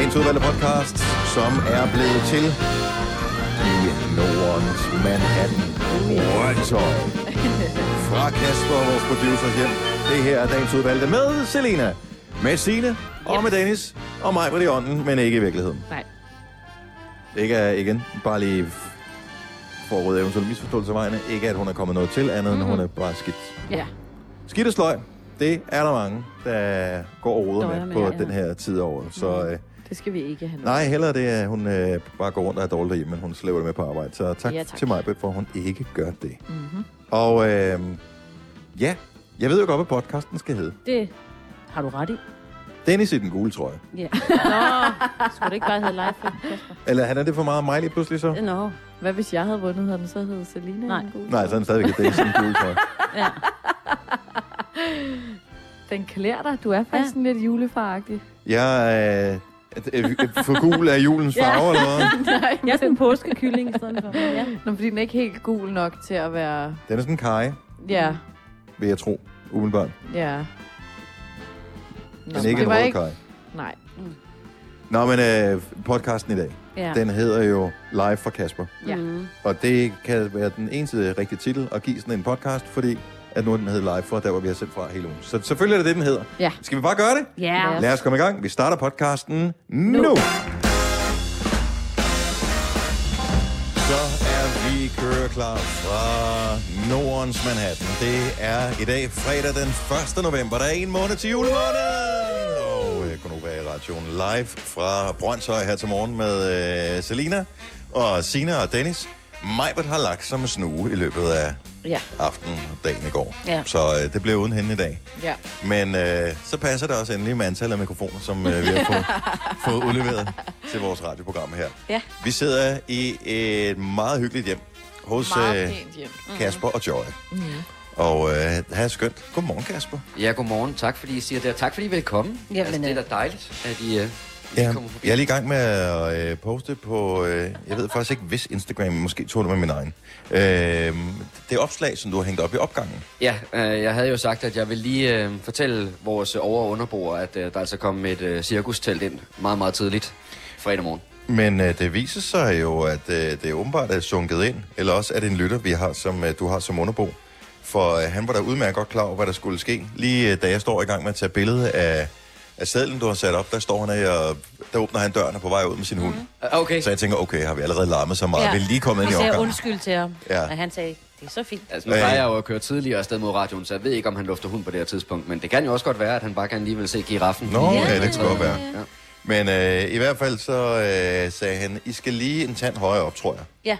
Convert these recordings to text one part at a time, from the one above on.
Dagens udvalgte podcast, som er blevet til i Nordens Manhattan. Røntøj. Fra Kasper, vores producer hjem. Det her er dagens udvalgte med Selena, med Signe og med Dennis og mig på det ånden, men ikke i virkeligheden. Nej. Ikke er igen, bare lige for at rydde eventuelle misforståelser vejene. Ikke at hun er kommet noget til, andet end hun er bare skidt. Ja. Skidt og sløj, det er der mange, der går og roder med, med, på ja. den her tid året. Så øh, Det skal vi ikke have nej, hellere det, at hun øh, bare går rundt og er dårlig derhjemme, men hun slæver det med på arbejde. Så tak, Ja, tak. til mig, for at hun ikke gør det. Mm-hmm. Og øh, ja, jeg ved jo godt, hvad podcasten skal hedde. Det har du ret i. Dennis i den gule trøje. Ja. Nå, skulle det ikke bare hedde Kasper? Eller han er det for meget mig lige pludselig så? Nå. Hvad hvis jeg havde vundet, havde den så heddet Selina? Nej. Den gode Nej, så er han stadigvæk Dennis i den gule trøje. Ja. Den klæder dig. Du er faktisk Ja. sådan lidt julefaragtig. Jeg øh, for gul af julens Ja. farver, eller hvad? Nej, Jeg er sådan en påskekylling i stedet for. Ja. Nå, fordi den er ikke helt gul nok til at være... Den er sådan en kaj, Ja, vil jeg tro, umiddelbart. ja. Nå, Men ikke en det var rød ikke... kaj. Nej. Nå, men øh, podcasten i dag, ja. den hedder jo Live fra Kasper. Ja. Mm. Og det kan være den eneste rigtige titel at give sådan en podcast, fordi at nu den hedder Live fra, der hvor vi har sendt fra hele ugen. Så selvfølgelig er det det, den hedder. Ja. Skal vi bare gøre det? Ja. Lad os komme i gang. Vi starter podcasten nu. nu. Så er vi køreklar fra Nordens Manhattan. Det er i dag fredag den 1. november. Der er en måned til julemåneden. Og øh, kunne være i radioen live fra Brøndshøj her til morgen med øh, Selina og Sina og Dennis. Majbert har lagt som en snue i løbet af Ja. aftenen og dagen i går. Ja. Så øh, det blev uden hende i dag. Ja. Men øh, så passer det også endelig med antallet af mikrofoner, som øh, vi har fået, fået udleveret til vores radioprogram her. Ja. Vi sidder i et meget hyggeligt hjem hos øh, hjem. Kasper og Joy. Mm. Og øh, det er skønt. Godmorgen, Kasper. Ja, godmorgen. Tak fordi I siger det. og Tak fordi I vil komme. Jamen, altså, det er øh, da dejligt, at I, uh, Ja, kommer forbi. jeg er lige i gang med at øh, poste på, øh, jeg ved faktisk ikke, hvis Instagram, måske tog det med min egen. Øh, det opslag, som du har hængt op i opgangen. Ja, øh, jeg havde jo sagt, at jeg vil lige øh, fortælle vores over- og underboer, at øh, der altså kom et øh, cirkustelt ind meget, meget tidligt fredag morgen. Men øh, det viser sig jo, at øh, det er åbenbart er sunket ind, eller også er det en lytter, vi har, som øh, du har som underbo. For øh, han var da udmærket godt klar over, hvad der skulle ske. Lige øh, da jeg står i gang med at tage billede af, af sadlen, du har sat op, der står han af, og der åbner han døren og er på vej ud med sin hund. Uh, okay. Så jeg tænker, okay, har vi allerede larmet så meget? Ja. Vi er lige kommet ind i sagde opgangen. undskyld til ham, Ja. og han sagde, det er så fint. Altså, nu Øh. plejer jeg jo at køre tidligere afsted mod radioen, så jeg ved ikke, om han lufter hund på det her tidspunkt. Men det kan jo også godt være, at han bare kan lige vil se giraffen. Nå, ja, det kan godt være. Ja. Men øh, i hvert fald så øh, sagde han, I skal lige en tand højere op, tror jeg. Ja.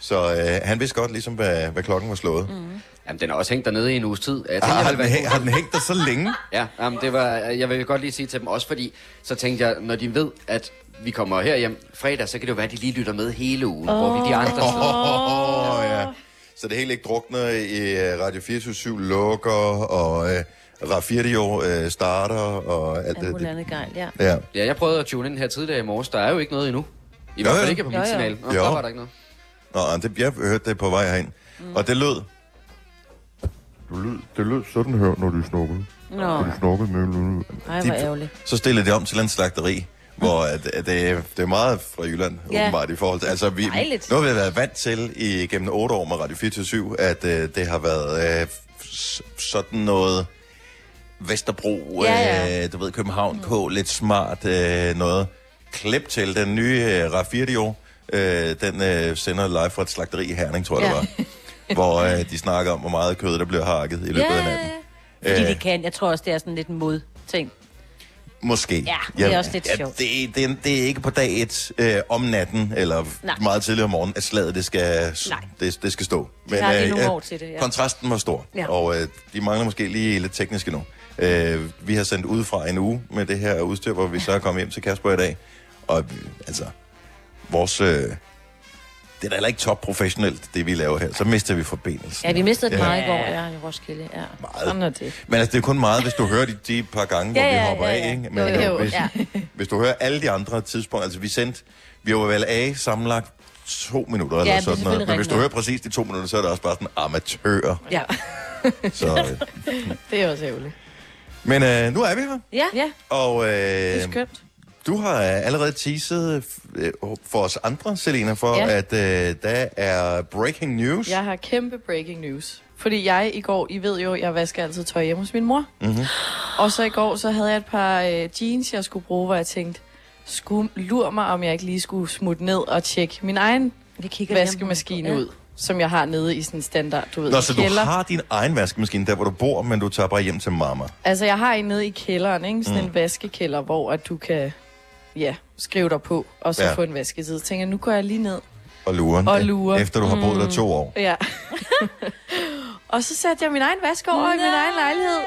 Så øh, han vidste godt ligesom, hvad, hvad klokken var slået. Mm. Jamen, den er også hængt dernede i en uges tid. Jeg tænkte, Har, jeg har, den, hæng- har den hængt der så længe? Ja, jamen, det var, jeg vil godt lige sige til dem også, fordi så tænkte jeg, når de ved, at vi kommer herhjem fredag, så kan det jo være, at de lige lytter med hele ugen, oh. hvor vi de andre steder. Åh, ja. Så det hele ikke drukner i øh, Radio 24 lukker, og øh, Radio øh, starter, og alt Alt det. muligt andet gejl, ja. Ja. Ja, jeg prøvede at tune ind her tidligere i morges. Der er jo ikke noget endnu. I hvert Jo, fald jo. ikke på Jo, mit jo. signal. Nå, Jo. der var der ikke noget. Nå, det, jeg hørte det på vej herind. Mm. Og det lød... Det lød, det lød sådan her, når du snukkede. Nå, Du snukkede med... ej, hvor ærgerligt. Så stillede det om til en slagteri, hvor at, at det, det er meget fra Jylland, Ja. åbenbart, i forhold til... Altså, vi, Dejligt. nu har vi været vant til i gennem otte år med Radio 24 at øh, det har været øh, sådan noget Vesterbro, Ja, ja. Øh, du ved, København K, lidt smart øh, noget. Klip til den nye øh, Radio, øh, den øh, sender live fra et slagteri i Herning, tror jeg Ja. det var. hvor øh, de snakker om, hvor meget kød, der bliver hakket i løbet af natten. Fordi Øh. de kan. Jeg tror også, det er sådan lidt en mod-ting. Måske. Ja, det er også lidt sjovt. Det, det, det er ikke på dag et øh, om natten, eller Nej. meget tidligere om morgenen, at slaget det skal, Nej. det, det skal stå. Men lige nogle år til det, ja. kontrasten var stor, Ja. og øh, de mangler måske lige lidt teknisk endnu. Øh, vi har sendt udefra en uge med det her udstyr, hvor vi så er kommet hjem til Kasper i dag. Og øh, altså, vores... Øh, det er da heller ikke top professionelt, det vi laver her. Så mister vi forbindelsen. Ja, vi mistede det Ja. meget i går, ja, i Roskilde. Ja. Meget. Sådan er det. Men altså, det er kun meget, hvis du hører de, de par gange, hvor Ja, vi ja, hopper ja, af, ja. ikke? Jo, øh, jo, hvis, ja. hvis du hører alle de andre tidspunkter, altså vi sendte, vi var vel af sammenlagt to minutter eller det er sådan noget. Men hvis du hører præcis de to minutter, så er det også bare sådan amatør. Ja. Så, øh. Det er også ærgerligt. Men øh, nu er vi her, Ja. Ja, og det er øh, skønt. Du har øh, allerede teaset øh, for os andre, Selena, for Ja. at øh, der er breaking news. Jeg har kæmpe breaking news. Fordi jeg i går, I ved jo, jeg vasker altid tøj hjemme hos min mor. Mm-hmm. Og så i går, så havde jeg et par øh, jeans, jeg skulle bruge, hvor jeg tænkte, skulle lur mig, om jeg ikke lige skulle smutte ned og tjekke min egen vaskemaskine Ja. ud, som jeg har nede i sådan en standard, du ved, Nå, så du kælder. har din egen vaskemaskine der, hvor du bor, men du tager bare hjem til mamma. Altså, jeg har en nede i kælderen, ikke? Sådan Mm. en vaskekælder, hvor at du kan ja, skrive dig på, og så Ja. få en vasketid. Så tænker jeg, nu går jeg lige ned. Og luren. Og lurer. Efter du har boet der to år. Ja. og så satte jeg min egen vask over i min egen lejlighed.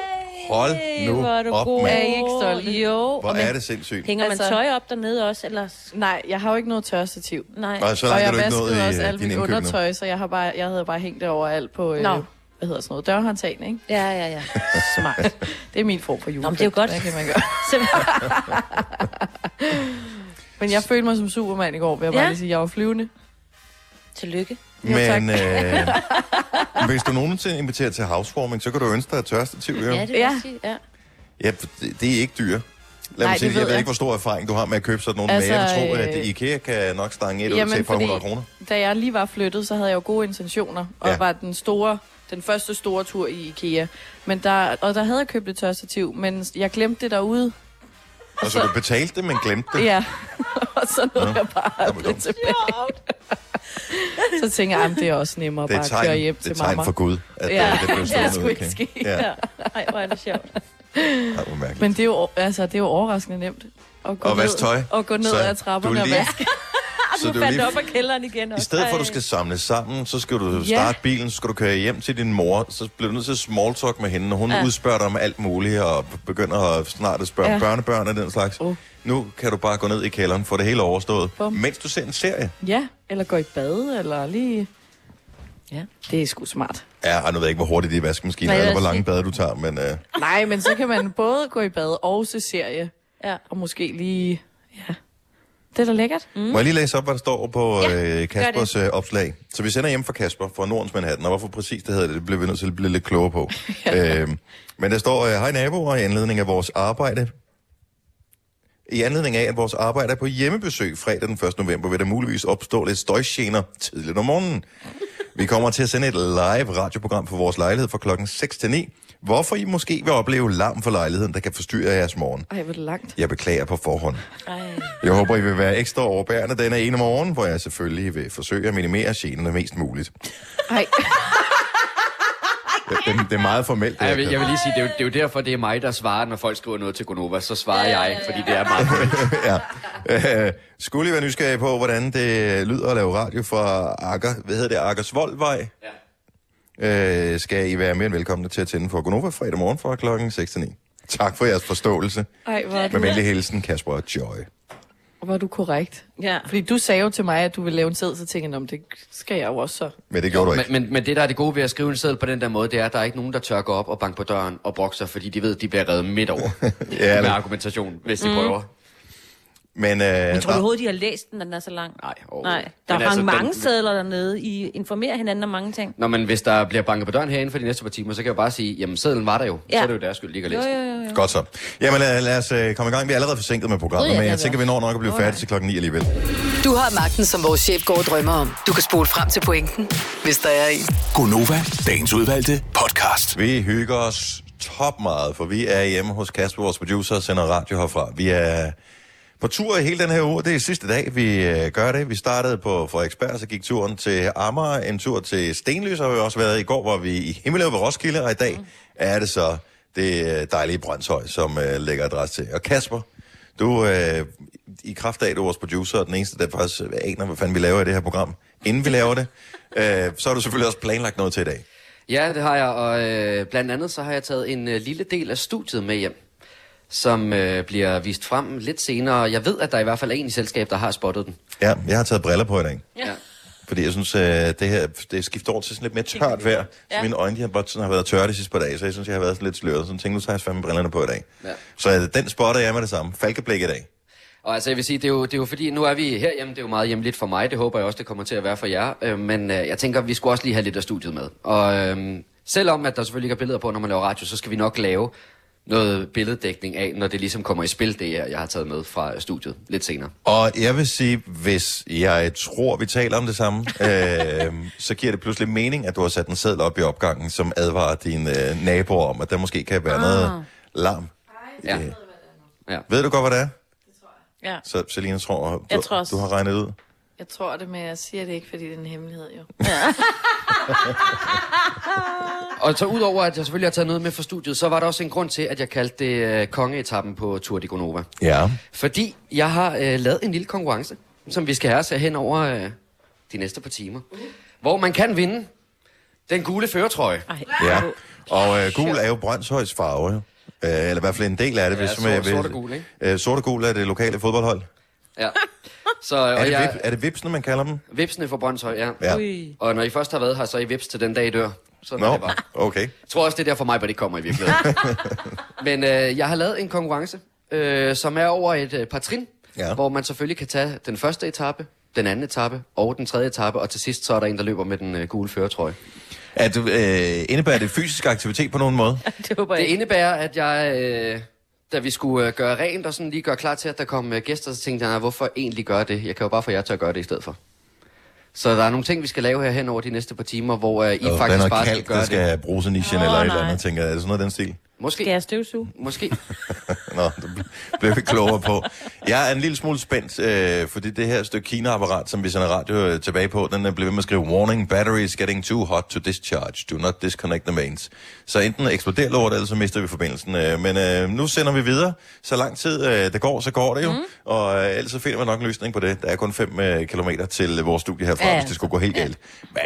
Hold nu hvor er du op, god. mand. Er I ikke stolte? Jo. Hvor og er det sindssygt. Hænger man Altså- tøj op dernede også, eller? Nej, jeg har jo ikke noget tørstativ. Nej. Nej, så og jeg vaskede i også øh, alt din mit nu. undertøj, så jeg, har bare, jeg havde bare hængt det overalt på, øh. Hvad hedder sådan noget, dørhåndtagene, ikke? Ja, ja, ja. Smart. Det er min form for jule. men det er jo godt. Det kan man gøre. Men jeg følte mig som Superman i går, vil jeg bare Ja. lige sige. Jeg var flyvende. Tillykke. Jo, tak. Men øh, hvis du nogensinde inviterer til housewarming, så kan du ønske dig et tørstativ, jo. Ja, det vil Ja. sige. Ja. Ja, det, er ikke dyr. Lad Nej, mig sige, jeg ved ikke, hvor stor erfaring du har med at købe sådan nogle, Altså, men jeg vil tro, at øh, IKEA kan nok stange et ud til et par hundrede kroner. Da jeg lige var flyttet, så havde jeg jo gode intentioner, og ja. var den store, den første store tur i IKEA. Men der, og der havde jeg købt et tørstativ, men jeg glemte det derude. Og så du betalte det, men glemte det. Ja, og så nåede Nå, jeg bare det dumt. tilbage. så tænker jeg, at det er også nemmere Det er bare at køre tegn, hjem det til er et tegn mamma. for Gud, at Ja, øh, det blev det stående skulle ud, ikke ske. Ja, ja. Ej, hvor er det sjovt. Ej, hvor mærkeligt. Men det er jo, altså, det er jo overraskende nemt. At gå Og vaske tøj. Ned, og gå ned Så ad trapperne og lige- Så Du fandt lige, op af kælderen igen I også. stedet for, at du skal samle sammen, så skal du Ja. starte bilen, så skal du køre hjem til din mor, så bliver du nødt til at small talk med hende, og hun ja. Udspørger dig om alt muligt, og begynder at snart at spørge ja. Børnebørn og den slags. Uh. Nu kan du bare gå ned i kælderen, få det hele overstået, Bum. mens du ser en serie. Ja, eller gå i bad, eller lige... Ja. Det er sgu smart. Ja, og nu ved jeg ikke, hvor hurtigt de vaskemaskiner Nej, er, jeg eller hvor lange bade du tager, men øh, Nej, men så kan man både gå i bad og se serie, Ja. og måske lige... Ja, det er da lækkert. mm. må jeg lige læse op, hvad der står på øh, Kaspers øh, opslag. Så vi sender hjem fra Kasper fra Nordens Manhattan, og hvorfor præcis det hedder det, det bliver vi nødt til at blive lidt klogere på. øh, men der står, øh, hej naboer, i anledning af vores arbejde, i anledning af, at vores arbejde er på hjemmebesøg fredag den 1. november, vil der muligvis opstå lidt støjgener tidligt om morgenen. Vi kommer til at sende et live radioprogram for vores lejlighed fra klokken 6 til 9, hvorfor I måske vil opleve larm for lejligheden, der kan forstyrre jeres morgen. Ej, hvor det langt. Jeg beklager på forhånd. Ej. Jeg håber, I vil være ekstra overbærende denne ene morgen, hvor jeg selvfølgelig vil forsøge at minimere generne mest muligt. Ej, Det, det, det er meget formelt. det Ej, jeg, vil, jeg vil lige sige, det er, jo, det er jo derfor, det er mig, der svarer, når folk skriver noget til Gonova. Så svarer jeg, fordi det er meget ja. Øh, skulle I være nysgerrige på, hvordan det lyder at lave radio fra Akker, hvad hedder det, Akkersvoldvej, Ja. Øh, skal I være mere end velkomne til at tænde for Gonova fredag morgen fra klokken 6 til 9. Tak for jeres forståelse. ej hvor, er Med du, venlig hilsen, Kasper og Joy. er du korrekt. Ja. Fordi du sagde jo til mig, at du ville lave en sæd, så tænkte jeg, "Nå, men det skal jeg jo også så. Men det gjorde du ikke. Men, men, men det, der er det gode ved at skrive en seddel på den der måde, det er, at der er ikke nogen, der tør gå op og banke på døren og brokke sig, fordi de ved, at de bliver reddet midt over Ja, med det- argumentation, hvis de prøver. Men, øh, Men tror overhovedet, de har læst den, når den er så lang? Nej, Nej. Der Men er altså, mange den- sædler dernede. I informerer hinanden om mange ting. Nå, men hvis der bliver banket på døren herinde for de næste par timer, så kan jeg bare sige, jamen sedlen var der jo. Ja. Så er det jo deres skyld, de ikke har Jo, læst jo, jo. jo. Godt så. Jamen lad, lad os øh, komme i gang. Vi er allerede forsinket med programmet, men jeg er tænker, vi når nok at blive færdige til klokken 9 alligevel. Du har magten, som vores chef går og drømmer om. Du kan spole frem til pointen, hvis der er en. Gonova, dagens udvalgte podcast. Vi hygger os top meget, for vi er hjemme hos Kasper, vores producer, og sender radio herfra. Vi er på tur i hele den her uge. Det er sidste dag, vi øh, gør det. Vi startede på Frederiksberg, så gik turen til Amager, en tur til Stenløs har vi også været. I går var vi i Himmeløv ved Roskilde, og i dag er det så det øh, dejlige Brøndshøj, som øh, lægger adresse til. Og Kasper, du øh, i kraft af, at du er vores producer, og den eneste, der faktisk aner, hvad fanden vi laver i det her program, inden vi laver det, øh, så har du selvfølgelig også planlagt noget til i dag. Ja, det har jeg, og øh, blandt andet så har jeg taget en øh, lille del af studiet med hjem, som øh, bliver vist frem lidt senere. Jeg ved, at der i hvert fald er en i selskab, der har spottet den. Ja, jeg har taget briller på i dag. Ja. Fordi jeg synes, at det her det skifter over til sådan lidt mere tørt vejr. Så Ja. mine øjne de har, bare sådan, har været tørre de sidste par dage, så jeg synes, jeg har været sådan lidt sløret. Så jeg tænkte, nu tager jeg fandme brillerne på i dag. Ja. Så øh, den spotter jeg med det samme. Falkeblik i dag. Og altså, jeg vil sige, det er, jo, det er jo fordi, nu er vi herhjemme, det er jo meget hjemligt for mig, det håber jeg også, det kommer til at være for jer. Øh, men øh, jeg tænker, vi skulle også lige have lidt af studiet med. Og øh, selvom at der selvfølgelig ikke er billeder på, når man laver radio, så skal vi nok lave noget billeddækning af, når det ligesom kommer i spil, det jeg, jeg har taget med fra studiet lidt senere. Og jeg vil sige, hvis jeg tror, vi taler om det samme, øh, så giver det pludselig mening, at du har sat en seddel op i opgangen, som advarer dine øh, naboer om, at der måske kan være ah. noget larm. Ja. Øh, Ja. Ved du godt, hvad det er? Ja, Så Selina tror, du, Jeg tror også. du har regnet ud. jeg tror det, men jeg siger det ikke, fordi det er en hemmelighed, jo. Og så udover, at jeg selvfølgelig har taget noget med fra studiet, så var der også en grund til, at jeg kaldte det øh, kongeetappen på Tour de Gonova. Ja. Fordi jeg har øh, lavet en lille konkurrence, som vi skal have os hen over øh, de næste par timer. Hvor man kan vinde den gule føretrøje. Ej, ja. Og øh, gul er jo Brøndshøjs farve, jo. Øh, eller i hvert fald en del af det. Ja, hvis sort- man- sort og gul, ikke? Øh, sort og gul er det lokale fodboldhold. Ja. Så, og Er det, jeg, vip, er det vipsene, man kalder dem? Vipsene for Brøndshøj, ja. Ja. Ui. Og når I først har været her, så er I vips til den dag, I dør. Sådan er Nå, det bare. okay. Jeg tror også, det er der for mig, hvor det kommer i virkeligheden. Men øh, jeg har lavet en konkurrence, øh, som er over et øh, par trin, Ja. hvor man selvfølgelig kan tage den første etape, den anden etape og den tredje etape, og til sidst så er der en, der løber med den øh, gule føretrøje. Er du, øh, indebærer det fysisk aktivitet på nogen måde? Det håber jeg Det indebærer, at jeg, øh, da vi skulle øh, gøre rent og sådan lige gøre klar til, at der kom øh, gæster, så tænkte jeg, "Nej, hvorfor egentlig gøre det? Jeg kan jo bare få jer til at gøre det i stedet for. Så der er nogle ting, vi skal lave her hen over de næste par timer, hvor øh, I er faktisk noget bare skal gøre der skal det. have brusenischen Åh, eller et nej. eller andet, tænker jeg. Er det sådan noget af den stil? Måske. Skal jeg støvsuge? Måske. Nå, det bl- blev vi klogere på. Jeg er en lille smule spændt, øh, fordi det her stykke Kina-apparat, som vi sender radio øh, tilbage på, den er blevet ved med at skrive, Warning, battery is getting too hot to discharge. Do not disconnect the mains. Så enten eksploderer lortet, eller så mister vi forbindelsen. Øh, men øh, nu sender vi videre. Så lang tid øh, det går, så går det jo. Mm. Og øh, ellers så finder vi nok en løsning på det. Der er kun 5 øh, kilometer til øh, vores studie herfra, Ja, hvis det skulle gå helt galt.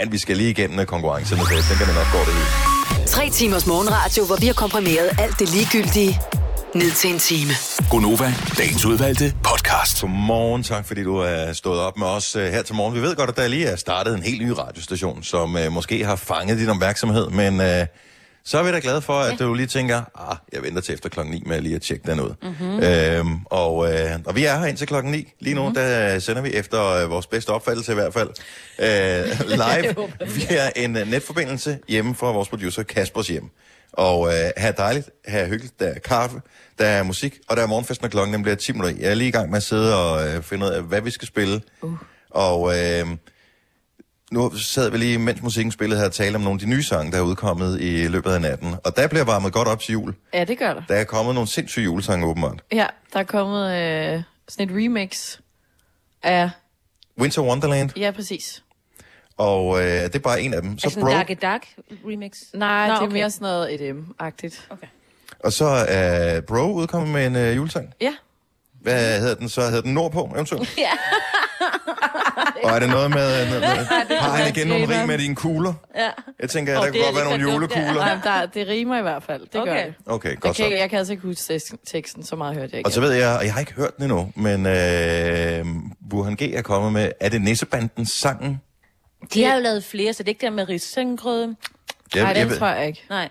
Men vi skal lige igennem øh, konkurrencerne, så jeg tænker, det nok går det hele. Tre timers morgenradio, hvor vi har komprimeret alt det ligegyldige ned til en time. Gonova, dagens udvalgte podcast. Godmorgen, tak fordi du er stået op med os øh, her til morgen. Vi ved godt, at der lige er startet en helt ny radiostation, som øh, måske har fanget din opmærksomhed, men øh, så er vi da glade for, at du lige tænker, ah, jeg venter til efter klokken 9 med lige at tjekke den ud. Mm-hmm. Øhm, og, øh, og vi er her indtil klokken 9. Lige nu, mm-hmm. der sender vi efter øh, vores bedste opfattelse i hvert fald, øh, live via en øh, netforbindelse hjemme fra vores producer Kaspers hjem. Og øh, er dejligt, er hyggeligt, der er kaffe, der er musik, og der er morgenfest, når klokken bliver 10 minutter. i. Jeg er lige i gang med at sidde og øh, finde ud af, hvad vi skal spille. Uh. Og øh, nu sad vi lige, mens musikken spillede her, og talte om nogle af de nye sange, der er udkommet i løbet af natten. Og der bliver varmet godt op til jul. Ja, det gør der. Der er kommet nogle sindssyge julesange, åbenbart. Ja, der er kommet øh, sådan et remix af... Winter Wonderland, Ja, præcis. og øh, det er bare en af dem. Så Altså Bro, en Dark Dark remix? Nej, Nå, det er okay. mere sådan noget EDM-agtigt. Okay. og så er Bro udkommet med en øh, julesang. Ja. Hvad hedder den så? Hedder den Nordpå, eventuelt? Ja. Og er det noget med... med, med har han igen nogle rig med dine kugler? Ja. Jeg tænker, at der det kunne godt være nogle ja. julekugler. Nej, der, det rimer i hvert fald. Det Okay. gør det. Okay, Jeg godt kan, så. ikke- jeg kan altså ikke huske teksten- så meget hørte jeg ikke. Og så ved jeg, og jeg har ikke hørt den endnu, men øh, Burhan G. er kommet med, er det Nissebandens sangen? De har jo lavet flere, så det er ikke der med risengrød. Nej, den ved- tror jeg ikke. Nej.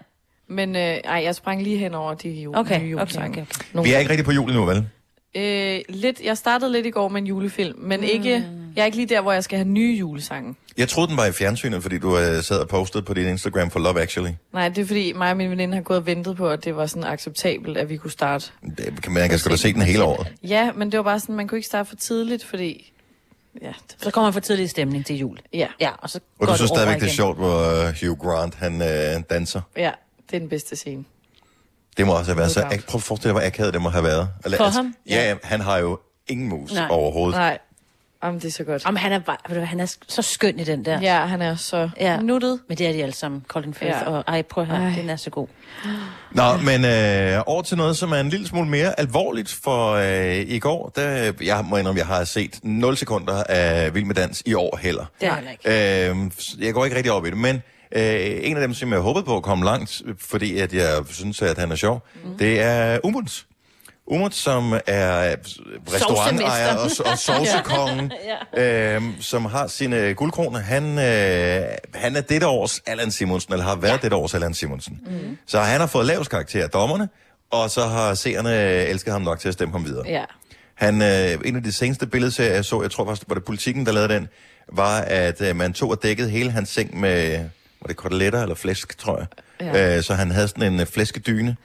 Men øh, ej, jeg sprang lige hen over de jule, Okay, nye okay, julesange. okay, okay. Nogle Vi er ikke rigtig på jul endnu, vel? Øh, lidt, jeg startede lidt i går med en julefilm, men Mm. ikke, jeg er ikke lige der, hvor jeg skal have nye julesange. Jeg troede, den var i fjernsynet, fordi du øh, sad og postede på din Instagram for Love Actually. Nej, det er fordi mig og min veninde har gået og ventet på, at det var sådan acceptabelt, at vi kunne starte. Det kan man kan sgu da se den hele året. Ja, men det var bare sådan, man kunne ikke starte for tidligt, fordi... Ja, det, Så kommer man for tidlig stemning til jul. ja, Ja, og så Og du synes stadigvæk, det er sjovt, hvor øh, Hugh Grant han øh, danser. ja, det er den bedste scene. Det må også have været så... Ak- Prøv at forestille dig, hvor akavet det må have været. Eller, For ham? Ja, ja, han har jo ingen mus Nej. overhovedet. Nej, Jamen, det er så godt. Jamen, han er, bare, ved du hvad, han er så skøn i den der. Ja, han er så Ja. nuttet. Men det er de alle sammen, Colin Firth. Ja. Og ej, prøv at høre, Ej. den er så god. Nå, men øh, over til noget, som er en lille smule mere alvorligt, for øh, i går, der, jeg må indrømme, jeg har set 0 sekunder af Vild med Dans i år heller. Det er heller ikke. Øh, jeg går ikke rigtig op i det, men øh, en af dem, som jeg håbede på at komme langt, fordi at jeg synes, at han er sjov, mm. det er Umuts. Umut, som er restaurantejer og, og sovsekongen, ja. øhm, som har sine guldkroner. Han, øh, han er dette års Allan Simonsen, eller har været ja. dette års Allan Simonsen. Mm. Så han har fået lavest karakter af dommerne, og så har seerne elsket ham nok til at stemme ham videre. Ja. Han, øh, en af de seneste billedserier, jeg så, jeg tror faktisk, var det politikken, der lavede den, var, at øh, man tog og dækkede hele hans seng med, var det koteletter eller flæsk, tror jeg. Ja. Øh, så han havde sådan en øh, flæskedyne,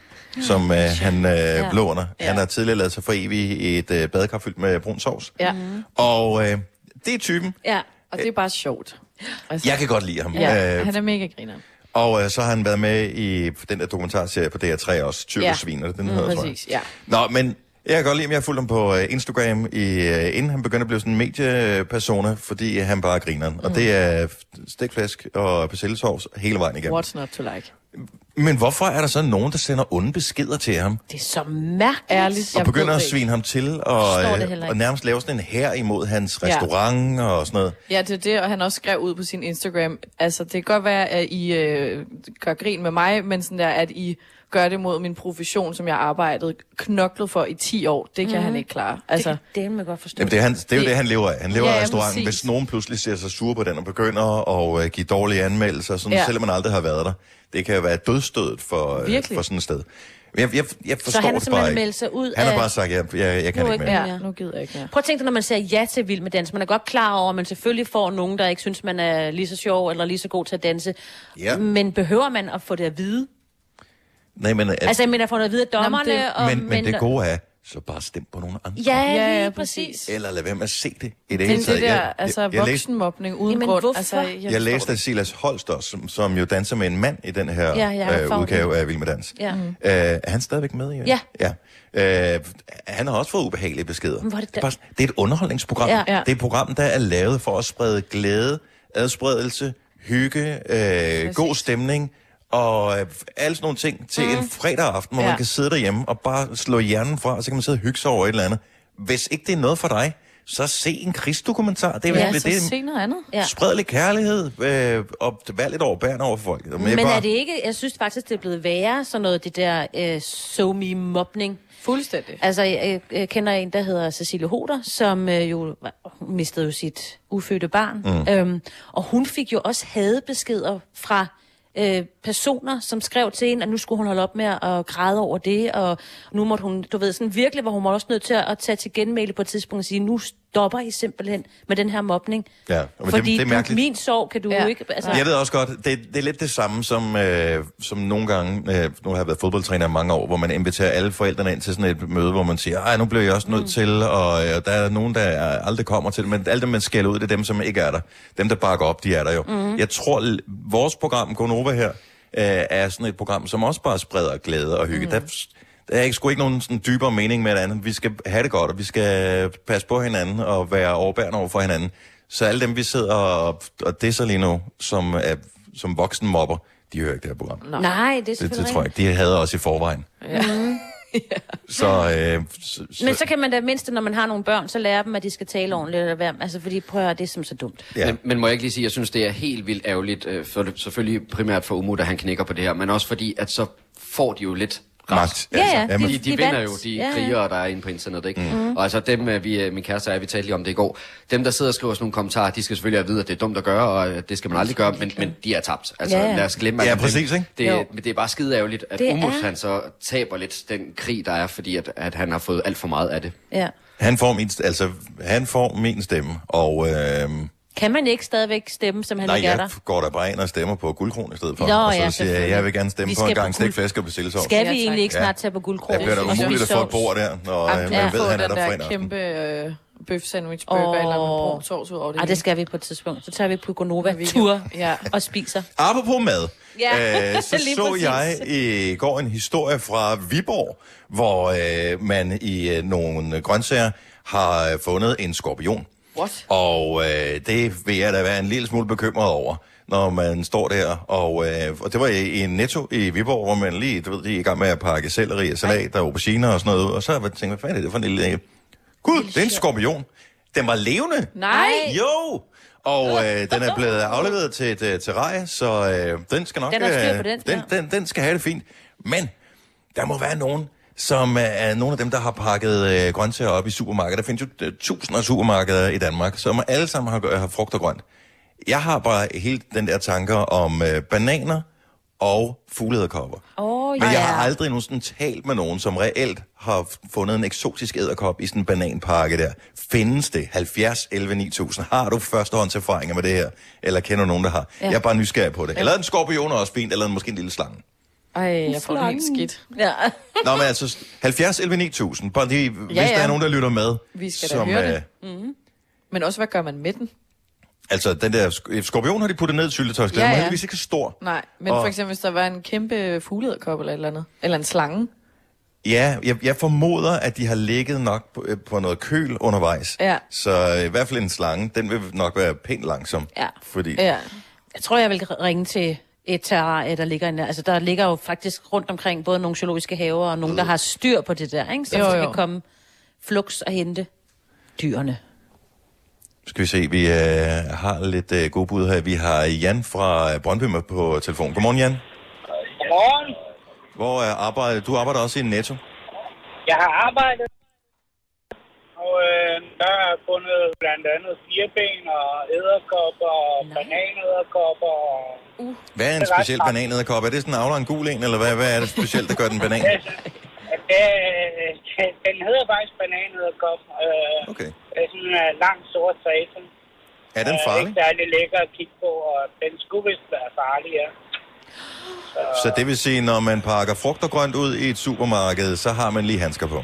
som øh, han øh, Ja. låner. Han har tidligere lavet sig for evig i et øh, badekar fyldt med brun sovs. Ja, Og øh, det er typen. Ja. og det er bare sjovt. Altså, Jeg kan godt lide ham. ja, Øh, han er mega griner. og øh, så har han været med i den der dokumentarserie på DR3 også, Tyrkesvin, ja. den hedder, tror jeg. Præcis, ja. Nå, men jeg kan godt lide, at jeg har fulgt ham på øh, Instagram, i, øh, inden han begyndte at blive sådan en mediepersona, fordi han bare griner. Mm. Og det er stikflæsk og persillesovs hele vejen igennem. What's not to like? Men hvorfor er der så nogen, der sender onde beskeder til ham? Det er så mærkeligt. Ærligt. Og Jeg begynder at svine ham til, og, øh, og nærmest lave sådan en her imod hans Ja. restaurant og sådan noget. Ja, det er det, og han også skrev ud på sin Instagram. Altså, det kan godt være, at I øh, gør grin med mig, men sådan der, at I gør det mod min profession, som jeg har arbejdet knoklet for i 10 år. Det kan mm. han ikke klare. Altså, Det kan det man godt forstå. Jamen, det, er han, det er jo Det- han lever af. Han lever Ja, af restauranten. Hvis nogen pludselig ser sig sur på den og begynder at uh, give dårlige anmeldelser, sådan, ja. Selvom man aldrig har været der, det kan jo være dødstødet for, uh, Virkelig. for sådan et sted. Jeg, jeg, jeg forstår så han har det bare simpelthen ikke. meldt sig ud Han har af... bare sagt, jeg, jeg, jeg kan Nu ikke mere. ja, nu gider jeg ikke mere. Prøv at tænke dig, når man siger ja til Vild med Dans. Man er godt klar over, at man selvfølgelig får nogen, der ikke synes, man er lige så sjov eller lige så god til at danse. Ja. Men behøver man at få det at vide? Nej, men, at, Altså, jeg mener, at få det at vide af dommerne. det- og, men, men det gode er, så bare stem på nogle andre. Ja, Ja, lige ja, præcis. Eller lad være med at se det i det Det, hele det taget. der, Jeg- altså jeg, jeg, voksenmobning uden Jamen, grund. hvorfor? Altså, jeg, jeg læste det af Silas Holster, som, som jo danser med en mand i den her Ja, jeg har øh, udgave det. af Vild med Dans. Ja. Øh, er han stadigvæk med? i- Ja. ja. Øh, han har også fået ubehagelige beskeder. Men hvor er det det, er bare, det er et underholdningsprogram. Ja. Ja. Det er et program, der er lavet for at sprede glæde, adspredelse, hygge, øh, god stemning og øh, alle sådan nogle ting til mm. en fredag aften, hvor ja. Man kan sidde derhjemme og bare slå hjernen fra, og så kan man sidde og hygge sig over et eller andet. Hvis ikke det er noget for dig, så se en krigsdokumentar. Det er, Ja, det, så det er se noget andet. Ja. Spred lidt kærlighed, øh, og vær lidt overbærende over for folk. Men, Men bare, er det ikke, jeg synes faktisk, det er blevet værre, sådan noget, det der øh, so me mobning. Fuldstændig. Altså, jeg, jeg kender en, der hedder Cecilie Hoder, som øh, jo mistede jo sit ufødte barn. Mm. Øhm, og hun fik jo også hadebeskeder fra øh, personer, som skrev til hende, at nu skulle hun holde op med at græde over det, og nu måtte hun, du ved, sådan virkelig, hvor hun også nødt til at, at tage til genmæle på et tidspunkt og sige, nu stopper I simpelthen med den her mobning. Ja, men Fordi det, det er du, mærkeligt. min sorg kan du Ja. jo ikke... Altså, Jeg ved også godt, det, det er lidt det samme som, øh, som nogle gange, øh, nu har jeg været fodboldtræner i mange år, hvor man inviterer alle forældrene ind til sådan et møde, hvor man siger, ej, nu bliver jeg også nødt mm. til, og øh, der er nogen, der aldrig kommer til det, men alle dem, man skælder ud, det er dem, som ikke er der. Dem, der bakker op, de er der jo. Mm. Jeg tror, vores program, Gonova her, øh, er sådan et program, som også bare spreder glæde og hygge. Mm. Der, der er ikke, sgu ikke nogen sådan dybere mening med det andet. Vi skal have det godt, og vi skal passe på hinanden og være overbærende over for hinanden. Så alle dem, vi sidder og, og disser lige nu, som, er, som voksen mobber, de hører ikke det her program. Nå. Nej, det er Det, det tror jeg ikke. De havde også i forvejen. Ja. Så, øh, så, så Men så kan man da mindst, når man har nogle børn, så lære dem, at de skal tale ordentligt. Eller hvad. Altså, fordi prøv at høre, det er simpelthen så dumt. ja. Men, men må jeg ikke lige sige, jeg synes, det er helt vildt ærgerligt, øh, for, selvfølgelig primært for Umut, at han knækker på det her, men også fordi, at så får de jo lidt. Magt. Ja, ja, jamen, De, de- de de vinder jo, de Ja, ja. krigere, der er inde på internettet, ikke? Mm. Og altså dem, øh, vi, øh, min kæreste og jeg, vi talte lige om det i går, dem, der sidder og skriver sådan nogle kommentarer, de skal selvfølgelig have at vide, at det er dumt at gøre, og at det skal man aldrig gøre, men, men de er tabt. Altså, Ja, ja. lad os glemme Ja, om dem. præcis, ikke? Det, Jo. men det er bare skide ærgerligt, at er- han så taber lidt den krig, der er, fordi at, at han har fået alt for meget af det. Ja. Han får min, altså, han får min stemme, og øh, Kan man ikke stadigvæk stemme, som han nej, ikke er der? jeg går der bare ind og stemmer på guldkron i stedet for. Nå, og så ja, siger jeg, jeg vil gerne stemme Vi på en skal gang på guld- stikflæsk og persillesovs. Skal Ja, vi egentlig tak. ikke Ja. snart tage på guldkrog? Det bliver da umuligt at få et bord der, når Ej, øh, ja. man ved, han er der der fredag aften. kæmpe øh, bøf sandwich burger Åh. eller med brun sovs ud over det. Ej, det skal vi på et tidspunkt. Så tager vi på Gonova tur Ja. og spiser. Apropos mad, Ja, øh, så lige så præcis. jeg i går en historie fra Viborg, hvor øh, man i øh, nogle grøntsager har øh, fundet en skorpion. What? Og øh, det vil jeg da være en lille smule bekymret over, når man står der. Og, øh, og det var i, i netto i Viborg, hvor man lige, du ved, de er i gang med at pakke selleri og salat og auberginer og sådan noget ud. Og så har jeg tænkt, hvad fanden er det for en lille... Gud, det er en skorpion. Den var levende. Nej! Jo! Og øh, den er blevet afleveret til et øh, terrarie, så øh, den skal nok... Den øh, den, den, den skal have det fint. Men der må være nogen, som øh, er nogle af dem, der har pakket øh, grøntsager op i supermarkeder. Der findes jo øh, tusinder af supermarkeder i Danmark, som alle sammen har, har frugt og grønt. Jeg har bare helt den der tanker om øh, bananer og fuglederkopper. Åh, Men ja. jeg har aldrig nogensinde talt med nogen, som reelt har fundet en eksotisk æderkop i sådan en bananpakke der. Findes det? 70, 11, 9000. Har du førstehåndserfaringer med det her? Eller kender du nogen, der har? Ja. Jeg er bare nysgerrig på det. Eller en skorpion er også fint, eller en, måske en lille slange. Ej, jeg får det helt skidt. Ja. Nå, men altså, 70 11 9000. Bare lige, hvis Ja, ja. der er nogen, der lytter med. Vi skal da høre det. øh, Men også, hvad gør man med den? Altså, den der sk- skorpion har de puttet ned i syltetøjsglas. Ja, Ja, heldigvis ikke så stor. Nej, men Og- for eksempel, hvis der var en kæmpe fuglederkop eller et eller andet. Eller en slange. Ja, jeg, jeg formoder, at de har ligget nok på, øh, på noget køl undervejs. Ja. Så øh, i hvert fald en slange, den vil nok være pænt langsom. Ja. Fordi, Ja. Jeg tror, jeg vil ringe til et terrarie, der ligger inde. Altså, der ligger jo faktisk rundt omkring både nogle zoologiske haver og nogen, der har styr på det der, ikke? Så Jo, jo, kan komme flux og hente dyrene. skal vi se, vi øh, har lidt øh, gode bud her. Vi har Jan fra øh, Brøndby med på telefon. Godmorgen, Jan. Godmorgen. Hvor er arbejdet? Du arbejder også i Netto. Jeg har arbejdet, og øh, der er fundet blandt andet fireben og æderkopper og bananæderkopper. Og... Hvad er en speciel bananæderkop? Er det sådan en avler en gul en, eller hvad, hvad er det specielt, der gør den banan? Det- den hedder faktisk bananæderkop. Øh, Okay. Det er sådan en lang sort sæson. Er den farlig? Ikke særlig lækker at kigge på, og den skulle vist være farlig, ja. Så det vil sige, når man pakker frugt og grønt ud i et supermarked, så har man lige handsker på.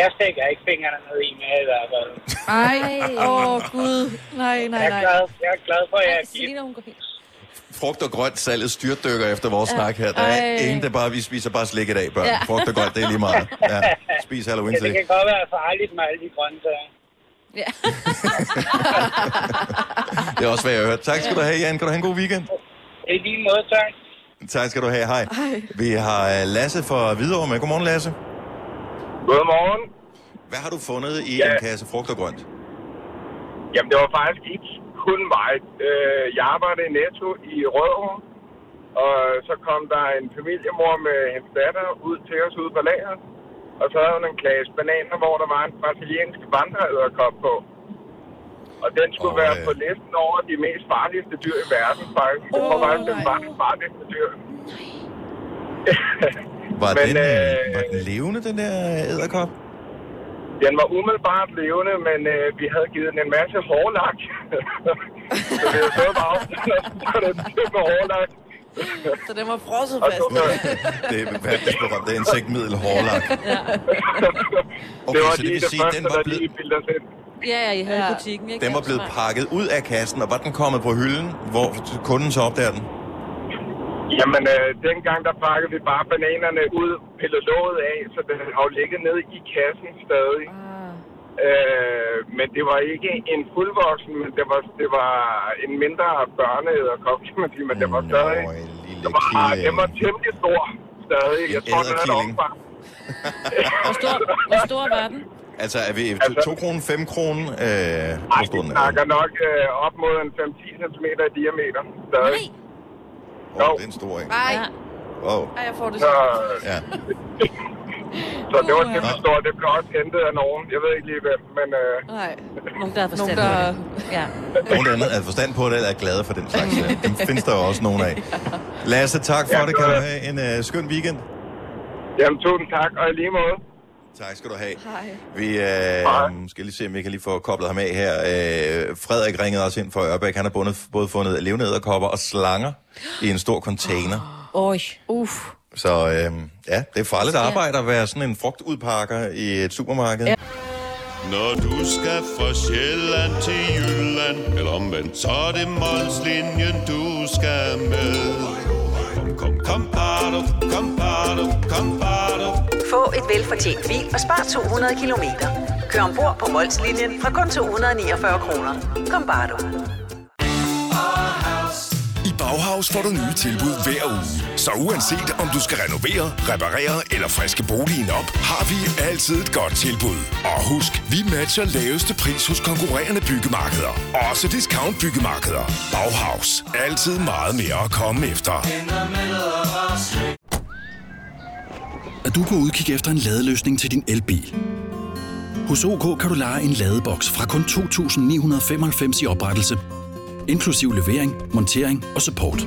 Jeg stikker ikke fingrene ned i med i hvert fald. Ej, åh oh, gud. Nej, nej, Jeg er nej. glad, jeg er glad for, at jeg er gift. Selina, hun går helt... Frugt og grønt salget styrtdykker efter vores ja. snak her. Der er Ej. ingen, der bare, vi spiser bare slik i dag, børn. Ja. Ja. Frugt og grønt, det er lige meget. Ja. Spis halloween Ja, det kan godt være farligt med alle de grøntsager. Ja. Det er også, hvad jeg har hørt. Tak skal du have, Jan. Kan du have en god weekend? I lige måde, tak. Tak skal du have. Hej. Vi har øh, Lasse fra Hvidovre med. Godmorgen, Lasse. Godmorgen. Hvad har du fundet i Ja. en kasse frugt og grønt? Jamen, det var faktisk ikke kun mig. Øh, Jeg arbejdede i Netto i Rødovre, og så kom der en familiemor med hendes datter ud til os ude på lageret. Og så havde hun en klasse bananer, hvor der var en brasiliansk vandreæderkop på. Og den skulle Og, være øh, på listen over de mest farligste dyr i verden, faktisk. Det var Åh, faktisk den nej. far- farligste dyr. Var, Men, den, øh, øh, var den levende, den der æderkop? Den var umiddelbart levende, men øh, vi havde givet den en masse hårlak. så vi havde stået bare og den med hårlak. Så den var frosset fast. så, Det er verdens berømte insektmiddel hårlak. det Okay, var så det vil det sige, første, den var blevet. Ja, ja, I havde Ja. ja. butikken, ikke? den var Ja, blevet pakket ud af kassen, og var den kommet på hylden, hvor kunden så opdager den? Jamen, øh, dengang der pakkede vi bare bananerne ud, pillede låget af, så den har jo ligget nede i kassen stadig. Ah. Øh, men det var ikke en fuldvoksen, men det var, det var en mindre børneæderkop, kan man sige, men det var stadig... Nå, en lille Det var, killing. det var temmelig stor stadig. Jeg tror, den havde et omfang. Hvor stor, hvor stor var den? Altså, er vi Altså- 2 kroner, 5 kroner? Øh, Ej, vi den er? snakker nok øh, op mod en 5-10 cm i diameter stadig. Nej. Åh, oh, det er en stor en. Ej, Ja. Wow. ej, jeg får det Så. Ja. så det var Uha. temmelig stort. Det blev også hentet af nogen. Jeg ved ikke lige hvem, men øh, Nej. Nogen, der har forstand Nogen, på det. Ja. Nogen der er forstand på det, eller er glade for den slags. ja. Dem findes der jo også nogen af. Lasse, tak for Ja, det. Kan du have en uh, skøn weekend? jamen, tusind tak, og i lige måde. Tak skal du have. Hej. Vi øh, skal lige se, om vi kan lige få koblet ham af her. Øh, Frederik ringede også ind fra Ørbæk. Han har bundet, både fundet levende æderkopper og slanger i en stor container. Oj. Uff. Så øh, ja, det er farligt arbejde at være sådan en frugtudpakker i et supermarked. Ja. Når du skal fra Sjælland til Jylland Eller omvendt, så er det Molslinjen, du skal med Kom, kom, kom, bado, kom, bado, kom, bado. Få et velfortjent bil og spar 200 kilometer. Kør ombord på Molslinjen fra kun 249 kroner. Kom bare du. I Bauhaus får du nye tilbud hver uge. Så uanset om du skal renovere, reparere eller friske boligen op, har vi altid et godt tilbud. Og husk, vi matcher laveste pris hos konkurrerende byggemarkeder. Også discount byggemarkeder. Bauhaus. Altid meget mere at komme efter. Er du på udkig efter en ladeløsning til din elbil? Hos OK kan du lege en ladeboks fra kun 2.995 i oprettelse, inklusiv levering, montering og support.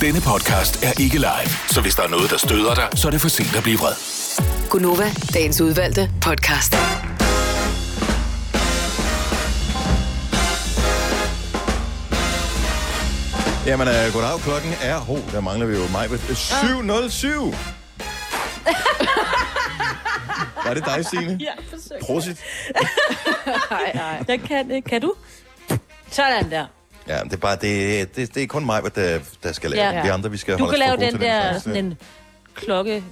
Denne podcast er ikke live, så hvis der er noget, der støder dig, så er det for sent at blive vred. Gunova, dagens udvalgte podcast. Jamen, uh, goddag. Klokken er... Ho, der mangler vi jo mig. 7.07. Var det dig, Signe? Ja, forsøg. Prosit. Nej, nej. Jeg kan. Kan du? Sådan der. Ja, det er bare... Det, det, det er kun mig, der, der skal lave Ja. Vi andre, vi skal Du holde kan lave den der, sådan en klokke...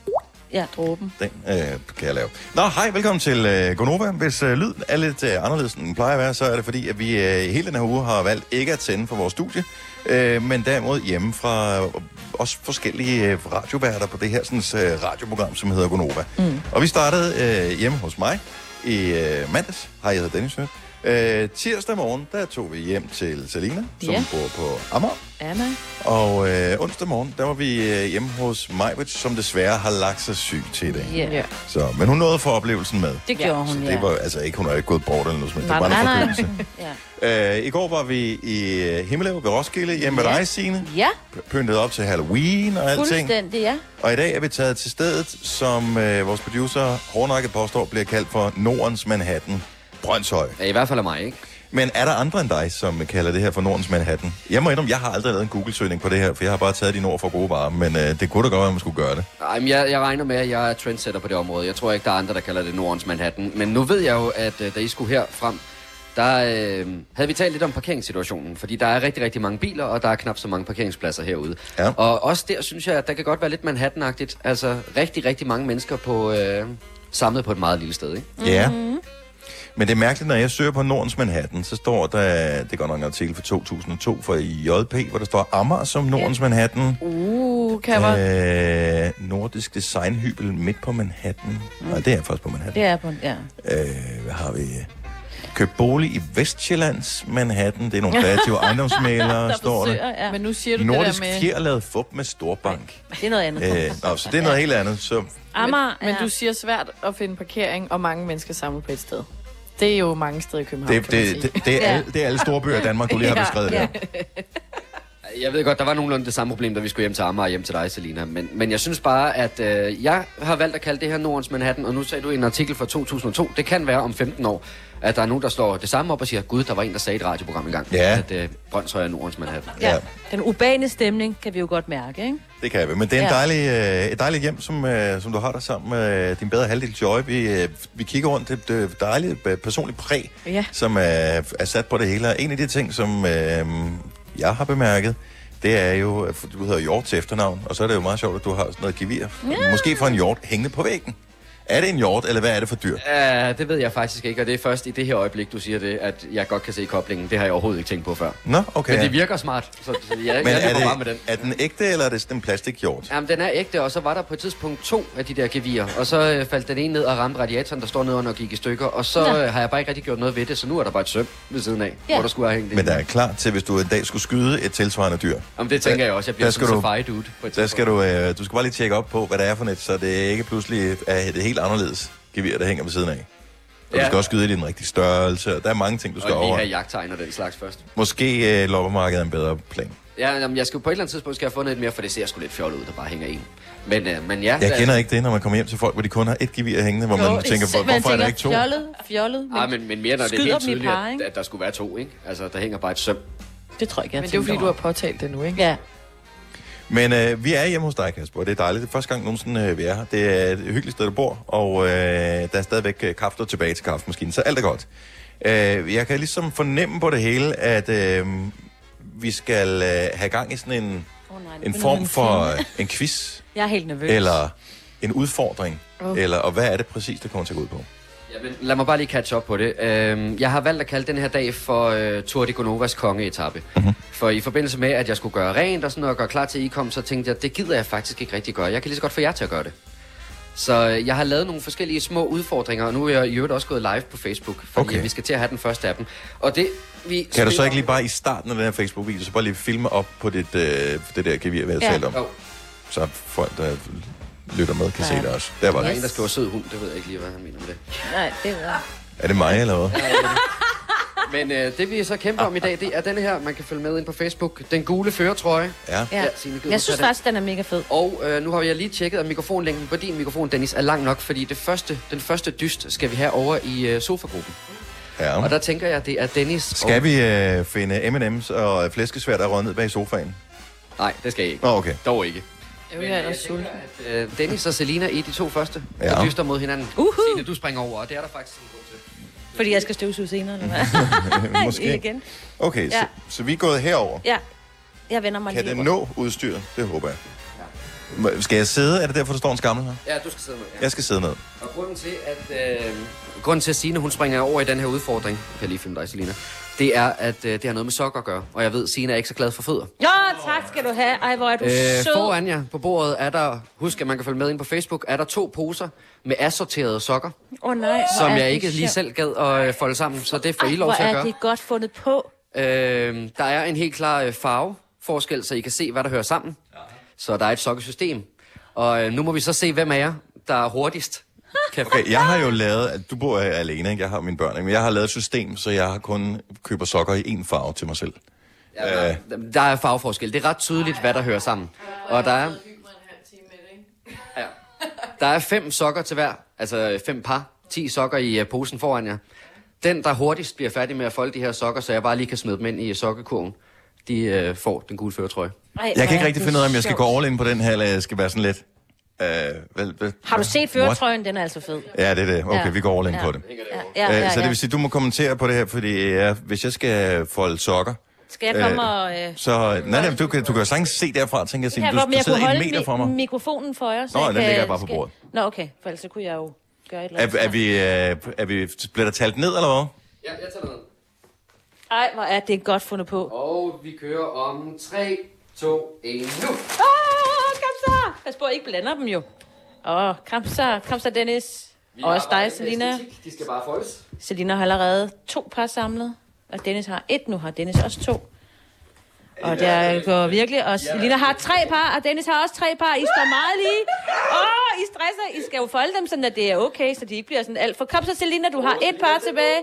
Ja, dråben. Den øh, kan jeg lave. Nå, hej, velkommen til øh, Gonova. Hvis øh, lyden er lidt øh, anderledes, end den plejer at være, så er det fordi, at vi øh, hele den her uge har valgt ikke at sende for vores studie, øh, men derimod hjemme fra øh, også forskellige øh, radioværter på det her sådan, øh, radioprogram, som hedder Gonova. Mm. Og vi startede øh, hjemme hos mig i øh, mandags. Hej, jeg hedder Dennis Hørt. Øh, tirsdag morgen, der tog vi hjem til Selina, som Ja. bor på Amager. Anna. Og øh, onsdag morgen, der var vi øh, hjemme hos Majbert, som desværre har lagt sig syg til i dag. Ja. Yeah. Så, men hun nåede at få oplevelsen med. Det gjorde hun, Så ja. det var altså ikke, hun har ikke gået bort eller noget, men det var en nej. forkølelse. ja. Øh, I går var vi i øh, Himmelev ved Roskilde, hjemme med Ja. dig, Signe. Ja, Pyntet op til Halloween og alting. fuldstændig, ja. Og i dag er vi taget til stedet, som øh, vores producer hårdnakket påstår, bliver kaldt for Nordens Manhattan, Brøndshøj. Ja, i hvert fald af mig, ikke? Men er der andre end dig, som kalder det her for Nordens Manhattan? Jeg må indrømme, jeg har aldrig lavet en Google-søgning på det her, for jeg har bare taget de ord for gode varer, men øh, det kunne da godt være, at man skulle gøre det. Nej, men jeg, jeg regner med, at jeg er trendsetter på det område. Jeg tror ikke, der er andre, der kalder det Nordens Manhattan. Men nu ved jeg jo, at øh, da I skulle her frem, der øh, havde vi talt lidt om parkeringssituationen. Fordi der er rigtig, rigtig mange biler, og der er knap så mange parkeringspladser herude. Ja. Og også der synes jeg, at der kan godt være lidt Manhattan-agtigt. Altså rigtig, rigtig mange mennesker på, øh, samlet på et meget lille sted, ikke? Ja. Men det er mærkeligt, når jeg søger på Nordens Manhattan, så står der, det går nok en artikel fra 2002 fra JP, hvor der står Amager som Nordens Manhattan. Uh, kan Øh, nordisk designhybel midt på Manhattan. Mm. Nej, det er faktisk på Manhattan. Det er på, ja. Øh, hvad har vi? Købt bolig i Vestjyllands Manhattan. Det er nogle kreative ejendomsmalere, Der står der. ja. Men nu siger du Nordisk det der med... fjerlavet fup med storbank. Det er noget andet. Øh, nå, så det er noget helt andet. Så Amager Men, men du siger svært at finde parkering, og mange mennesker samlet på et sted. Det er jo mange steder i København, det, kan man det, sige. det, det, er, alle, det er alle store bøger i Danmark, du lige har Ja, beskrevet ja. der. Jeg ved godt, der var nogenlunde det samme problem, da vi skulle hjem til Amager og hjem til dig, Selina. Men, men jeg synes bare, at øh, jeg har valgt at kalde det her Nordens Manhattan, og nu sagde du i en artikel fra 2002, det kan være om 15 år, at der er nogen, der slår det samme op og siger, gud, der var en, der sagde i et radioprogram engang, Ja. at øh, Brøndshøj er Nordens Manhattan. Ja. Den urbane stemning kan vi jo godt mærke, ikke? Det kan vi. Men det er en Ja. dejlig, øh, et dejligt hjem, som, øh, som du har der sammen med din bedre halvdel Joy. Vi, øh, vi kigger rundt. Det er et dejligt øh, personligt præg, Ja. som er, er sat på det hele. En af de ting, som øh, jeg har bemærket, det er jo, at du hedder Hjort til efternavn, og så er det jo meget sjovt, at du har sådan noget gevir. Ja. Måske for en hjort hængende på væggen. Er det en hjort, eller hvad er det for dyr? Uh, det ved jeg faktisk ikke, og det er først i det her øjeblik, du siger det, at jeg godt kan se koblingen. Det har jeg overhovedet ikke tænkt på før. Nå, okay. Men det virker smart, så, jeg, Men jeg er, løber bare med den. det, er den ægte, eller er det sådan en plastikhjort? Jamen, den er ægte, og så var der på et tidspunkt to af de der gevier, og så øh, faldt den ene ned og ramte radiatoren, der står nede under og gik i stykker, og så Nå. øh, har jeg bare ikke rigtig gjort noget ved det, så nu er der bare et søm ved siden af, Ja. ja. hvor der skulle have hængt det. Men der er klar til, hvis du en dag skulle skyde et tilsvarende dyr. Jamen, det tænker jeg også. Jeg bliver Der sådan en du- safari dude på et Der skal du, øh, du skal bare lige tjekke op på, hvad det er for net, så det ikke pludselig er det helt anderledes gevir, der hænger ved siden af. Og ja. du skal også skyde i den rigtige størrelse, og der er mange ting, du skal og lige over. have jagttegn og den slags først. Måske øh, loppemarkedet er en bedre plan. Ja, jamen, jeg skal jo på et eller andet tidspunkt skal jeg have fundet et mere, for det ser sgu lidt fjollet ud, der bare hænger en. Men, øh, men ja, Jeg kender ikke det, når man kommer hjem til folk, hvor de kun har et gevir hængende, hvor man tænker, hvor, hvorfor er der ikke to? Fjollet, fjollet. Ah, men, men mere når det er helt tydeligt, par, at, at der skulle være to, ikke? Altså, der hænger bare et søm. Det tror jeg ikke, jeg Men det er jo fordi, tænker du har over. påtalt det nu, ikke? Ja. Men øh, vi er hjemme hos dig, Kasper, og det er dejligt. Det er første gang nogensinde, øh, vi er her. Det er et hyggeligt sted, du bor, og øh, der er stadigvæk øh, kaffe tilbage til kaffemaskinen, så alt er godt. Øh, jeg kan ligesom fornemme på det hele, at øh, vi skal øh, have gang i sådan en, Oh, nej, en form for øh, en quiz, Jeg er helt nervøs. eller en udfordring, Åh. eller, og hvad er det præcis, det kommer til at gå ud på? Jamen, lad mig bare lige catch op på det. Øhm, jeg har valgt at kalde den her dag for øh, Tour de Gonovas kongeetappe. Mm-hmm. For i forbindelse med, at jeg skulle gøre rent og sådan noget, og gøre klar til I kom, så tænkte jeg, det gider jeg faktisk ikke rigtig gøre. Jeg kan lige så godt få jer til at gøre det. Så øh, jeg har lavet nogle forskellige små udfordringer, og nu er jeg i øvrigt også gået live på Facebook, fordi Okay. vi skal til at have den første af dem. Og det, vi Kan du så ikke lige bare i starten af den her Facebook-video, så bare lige filme op på dit, øh, det der gevir, vi har Ja. talt om? Jo. Så folk, der lytter med, kan se det også. Der var Der er det. en, der skriver sød hund, det ved jeg ikke lige, hvad han mener med det. Nej, det var... Er det mig, eller hvad? Men øh, det vi så kæmper om i dag, det er denne her, man kan følge med ind på Facebook. Den gule føretrøje. Ja. Ja. Signe, Jeg synes den? faktisk, den er mega fed. Og øh, nu har jeg lige tjekket, at mikrofonlængden på din mikrofon, Dennis, er lang nok, fordi det første, den første dyst skal vi have over i øh, sofagruppen. Ja. Og der tænker jeg, at det er Dennis. Skal og... vi øh, finde M&M's og flæskesvær, der er ned bag sofaen? Nej, det skal jeg ikke. Nå, okay. Dog ikke. Jeg er ellers sulten. Øh, Dennis og Selina i de to første, Ja. ja. der dyster mod hinanden. Uhu. Signe, du springer over, og det er der faktisk en grund til. Fordi jeg skal støvsuge senere, eller hvad? Måske. Igen. Okay, så, Ja. så vi er gået herover. Ja. Jeg vender mig Kan lige det nå udstyret? Det håber jeg. Må- Skal jeg sidde? Er det derfor, der står en skammel her? Ja, du skal sidde med. Ja. Jeg skal sidde ned. Og grunden til, at, øh, grunden til, at Signe, hun springer over i den her udfordring, kan jeg lige filme dig, Selina, det er, at øh, det har noget med sokker at gøre. Og jeg ved, Signe er ikke så glad for fødder. Ja, tak skal du have. Ej, hvor er du Øh, sød. foran jer på bordet er der, husk at man kan følge med ind på Facebook, er der to poser med assorterede sokker, Åh oh, nej, hvor som er jeg ikke lige selv gad at øh, folde sammen, så det får I Ej, lov hvor til at er gøre. det godt fundet på. Øh, der er en helt klar øh, farveforskel, så I kan se, hvad der hører sammen. Så der er et sokkesystem. Og øh, nu må vi så se, hvem af jer, der er hurtigst. Okay, jeg har jo lavet, at du bor øh, alene, ikke? Jeg har mine børn, ikke? men jeg har lavet et system, så jeg har kun køber sokker i én farve til mig selv. Ja, Øh, der er farveforskel. Det er ret tydeligt, hvad der hører sammen. Og der er... Ja. Der er fem sokker til hver, altså fem par, 10 sokker i uh, posen foran jer. Den, der hurtigst bliver færdig med at folde de her sokker, så jeg bare lige kan smide dem ind i sokkekurven, de uh, får den gule føretrøje. Ej, jeg kan ikke rigtig finde ud af, om jeg skal gå all in på den her, eller jeg skal være sådan lidt... Øh, vel, vel, Har du set what? føretrøjen? Den er altså fed. Ja, det er det. Okay, Ja. vi går all in Ja. på det. Ja, ja, ja, Øh, Så det vil sige, du må kommentere på det her, fordi ja, hvis jeg skal folde sokker... Skal jeg komme øh, og... Øh, Så, nej, nej, du kan, du kan jo sagtens se derfra, tænker jeg, jeg du, du jeg sidder en meter fra mig. mi- mikrofonen for jer. Så Nå, jeg den ligger bare på skal- bordet. Nå, okay. For ellers så kunne jeg jo gøre et eller Er, andet. er, vi, øh, er vi, bliver der talt ned, eller hvad? Ja, jeg tager ned. Ej, hvor er det godt fundet på. Og vi kører om 3, 2, 1, nu! Åh, så! Pas på, at I ikke blander dem jo. Åh, kom så, kom så, Dennis. Vi Og også dig, Selina. De skal bare foldes. Selina har allerede to par samlet, og Dennis har et, nu har Dennis også to. Og der går virkelig, og Selina har tre par, og Dennis har også tre par. I står meget lige. Åh, oh, I stresser. I skal jo folde dem, sådan at det er okay, så de ikke bliver sådan alt for... Kom så, Selina, du har et par tilbage.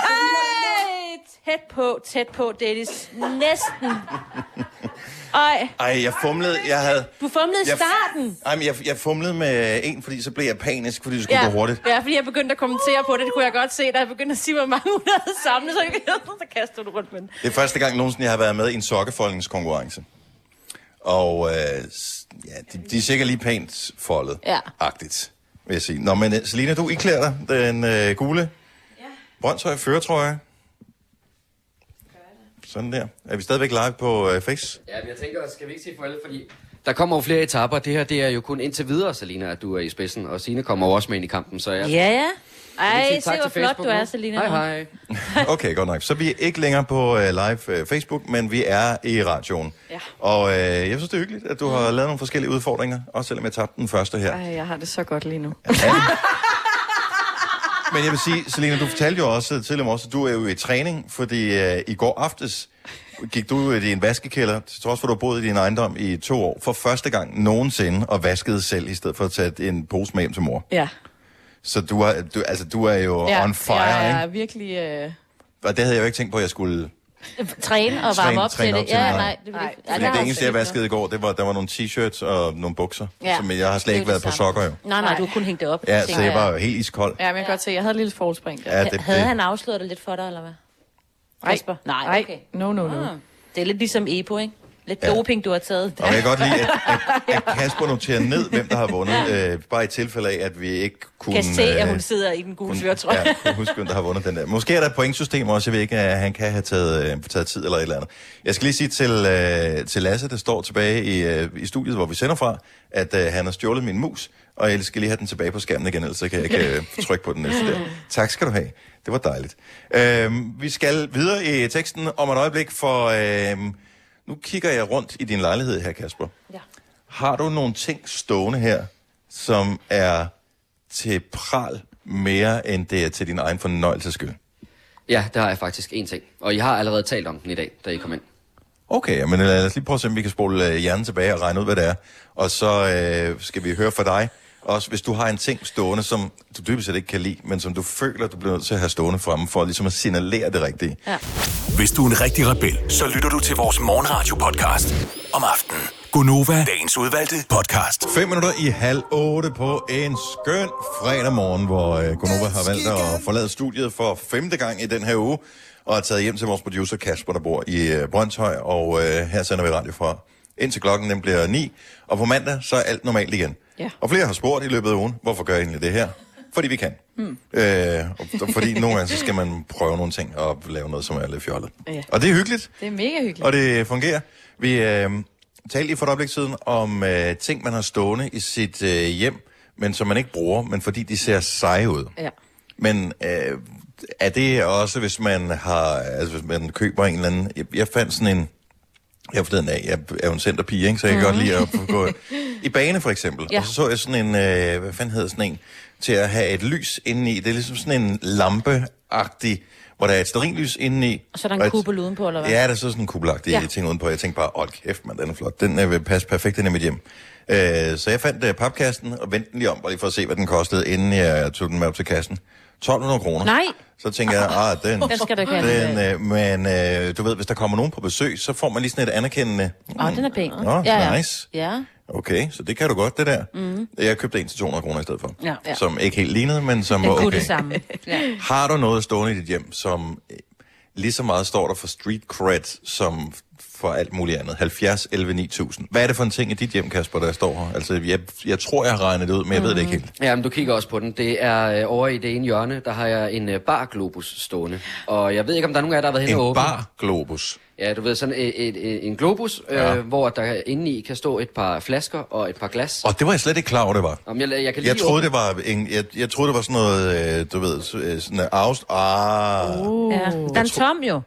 Ej, tæt på, tæt på, Dennis. Næsten. Ej, Ej, jeg fumlede, jeg havde... du fumlede i Jeg- starten. Ej, men jeg, jeg fumlede med en, fordi så blev jeg panisk, fordi det skulle gå hurtigt. ja, fordi jeg begyndte at kommentere på det. Det kunne jeg godt se, da jeg begyndte at sige, hvor mange hun havde samlet. Så, så kastede du rundt med den. Det er første gang nogensinde, jeg har været med i en sokkefoldningskonkurrence. Og øh, ja, de, de er sikkert lige pænt foldet. Ja. Agtigt, vil jeg sige. Nå, men øh, Selina, du iklæder dig den øh, gule ja. Brøndshøj føretrøje. Sådan der. Er vi stadigvæk live på øh, Face? Ja, men jeg tænker, skal vi ikke sige farvel, fordi der kommer jo flere etaper. Det her, det er jo kun indtil videre, Selina, at du er i spidsen, og Signe kommer jo også med ind i kampen, så jeg... Ja, ja. Vi Ej, se tak hvor flot Facebook du er? Selina. Hej, hej. Okay, godt nok. Så vi er ikke længere på øh, live øh, Facebook, men vi er i radioen. Ja. Og øh, jeg synes, det er hyggeligt, at du har lavet nogle forskellige udfordringer, også selvom jeg tabte den første her. Ej, jeg har det så godt lige nu. Men jeg vil sige, Selina, du fortalte jo også tidligere også, at du er jo i træning, fordi øh, i går aftes gik du i din vaskekælder, til trods for, at du har boet i din ejendom i to år, for første gang nogensinde og vaskede selv, i stedet for at tage en pose med hjem til mor. Ja. Så du er, du, altså, du er jo ja on fire, jeg ikke? er virkelig... Øh... Og det havde jeg jo ikke tænkt på, at jeg skulle... Træne og varme Træne- op træne til op det. til det, Ja, nej. nej. Det, Nej, ja, det har eneste, jeg vaskede i går, det var, der var nogle t-shirts og nogle bukser, Ja. som jeg har slet Det ikke været det på sokker jo. Nej, nej, du kunne hænge det op. Ja, så jeg var helt iskold. Ja, men jeg kan godt se, jeg havde et lille forspring. Ja, det, Havde det, han afsløret det lidt for dig, eller hvad? Nej. Kasper? Nej, okay. No, no, no. Ah, det er lidt ligesom EPO, ikke? Lidt Ja. doping, du har taget. Og jeg kan godt lide, at, at, at Kasper noterer ned, hvem der har vundet. Øh, bare i tilfælde af, at vi ikke kunne... Kan se, at øh, hun sidder i den gule førtrøje. Ja, kunne huske, hvem der har vundet den der. Måske er der et pointsystem også, jeg ved ikke, at han kan have taget, øh, taget tid eller et eller andet. Jeg skal lige sige til, øh, til Lasse, der står tilbage i, øh, i studiet, hvor vi sender fra, at øh, han har stjålet min mus, og jeg skal lige have den tilbage på skærmen igen, ellers så kan jeg ikke øh, trykke på den næste der. Tak skal du have. Det var dejligt. Øh, vi skal videre i teksten om et øjeblik, for øh, nu kigger jeg rundt i din lejlighed her, Kasper. Ja. Har du nogle ting stående her, som er til pral mere, end det er til din egen fornøjelses skyld? Ja, det har jeg faktisk en ting. Og I har allerede talt om den i dag, da I kom ind. Okay, men lad os lige prøve at se, om vi kan spole øh, hjernen tilbage og regne ud, hvad det er. Og så øh, skal vi høre fra dig, også hvis du har en ting stående, som du dybest set ikke kan lide, men som du føler, du bliver nødt til at have stående fremme, for ligesom at signalere det rigtige. Ja. Hvis du er en rigtig rebel, så lytter du til vores morgenradio-podcast om aftenen. Gunova, dagens udvalgte podcast. 5 minutter i halv otte på en skøn fredag morgen, hvor øh, Gunova har valgt at forlade studiet for femte gang i den her uge, og er taget hjem til vores producer Kasper, der bor i øh, Brøndshøj, og øh, her sender vi radio fra indtil klokken den bliver 9, og på mandag så er alt normalt igen. Ja. Og flere har spurgt i løbet af ugen, hvorfor gør jeg egentlig det her? Fordi vi kan. Mm. Øh, og, fordi nogle gange så skal man prøve nogle ting og lave noget, som er lidt fjollet. Ja. Og det er hyggeligt. Det er mega hyggeligt. Og det fungerer. Vi øh, talte lige for et øjeblik siden om øh, ting, man har stående i sit øh, hjem, men som man ikke bruger, men fordi de ser seje ud. Ja. Men øh, er det også, hvis man har, altså hvis man køber en eller anden, jeg, jeg fandt sådan en, jeg forleden af, jeg er jo en centerpige, ikke? så jeg kan godt lide at gå i bane for eksempel. Ja. Og så så jeg sådan en, øh, hvad fanden hedder sådan en, til at have et lys indeni. Det er ligesom sådan en lampeagtig, hvor der er et stearinlys indeni. Og så er der en kuppel udenpå, eller hvad? Ja, der er så sådan en kubelagtig Ja. ting udenpå. Jeg tænkte bare, hold kæft, man, den er flot. Den øh, vil passe perfekt ind i mit hjem. Øh, så jeg fandt øh, papkassen og vendte den lige om, bare lige for at se, hvad den kostede, inden jeg tog den med op til kassen. 1200 kroner. Nej. Så tænker jeg, ah, den, Den skal du den øh, Men øh, du ved, hvis der kommer nogen på besøg, så får man lige sådan et anerkendende... Åh, den er pæn. Nå, ja, nice. Ja. Okay, så det kan du godt, det der. Mm. Jeg købte en til 200 kroner i stedet for. Ja. ja. Som ikke helt lignede, men som Den var okay. det samme. Ja. Har du noget stående i dit hjem, som øh, lige så meget står der for street cred, som for alt muligt andet? 70, 11, 9000. Hvad er det for en ting i dit hjem, Kasper, der står her? Altså, jeg, jeg tror, jeg har regnet det ud, men jeg ved det ikke helt. Ja, men du kigger også på den. Det er øh, over i det ene hjørne, der har jeg en øh, barglobus stående. Og jeg ved ikke, om der er nogen af jer, der har været hen En og åbne. bar-globus. Ja, du ved, sådan et, et, et, en globus, ja. Ja. øh, hvor der indeni kan stå et par flasker og et par glas. Og det var jeg slet ikke klar over, det var. Om jeg, jeg kan lige Jeg troede, åbne- det var, en, jeg, jeg troede, det var sådan noget, øh, du ved, øh, sådan en afst... Ah. Uh. Ja. Der er en tom jo.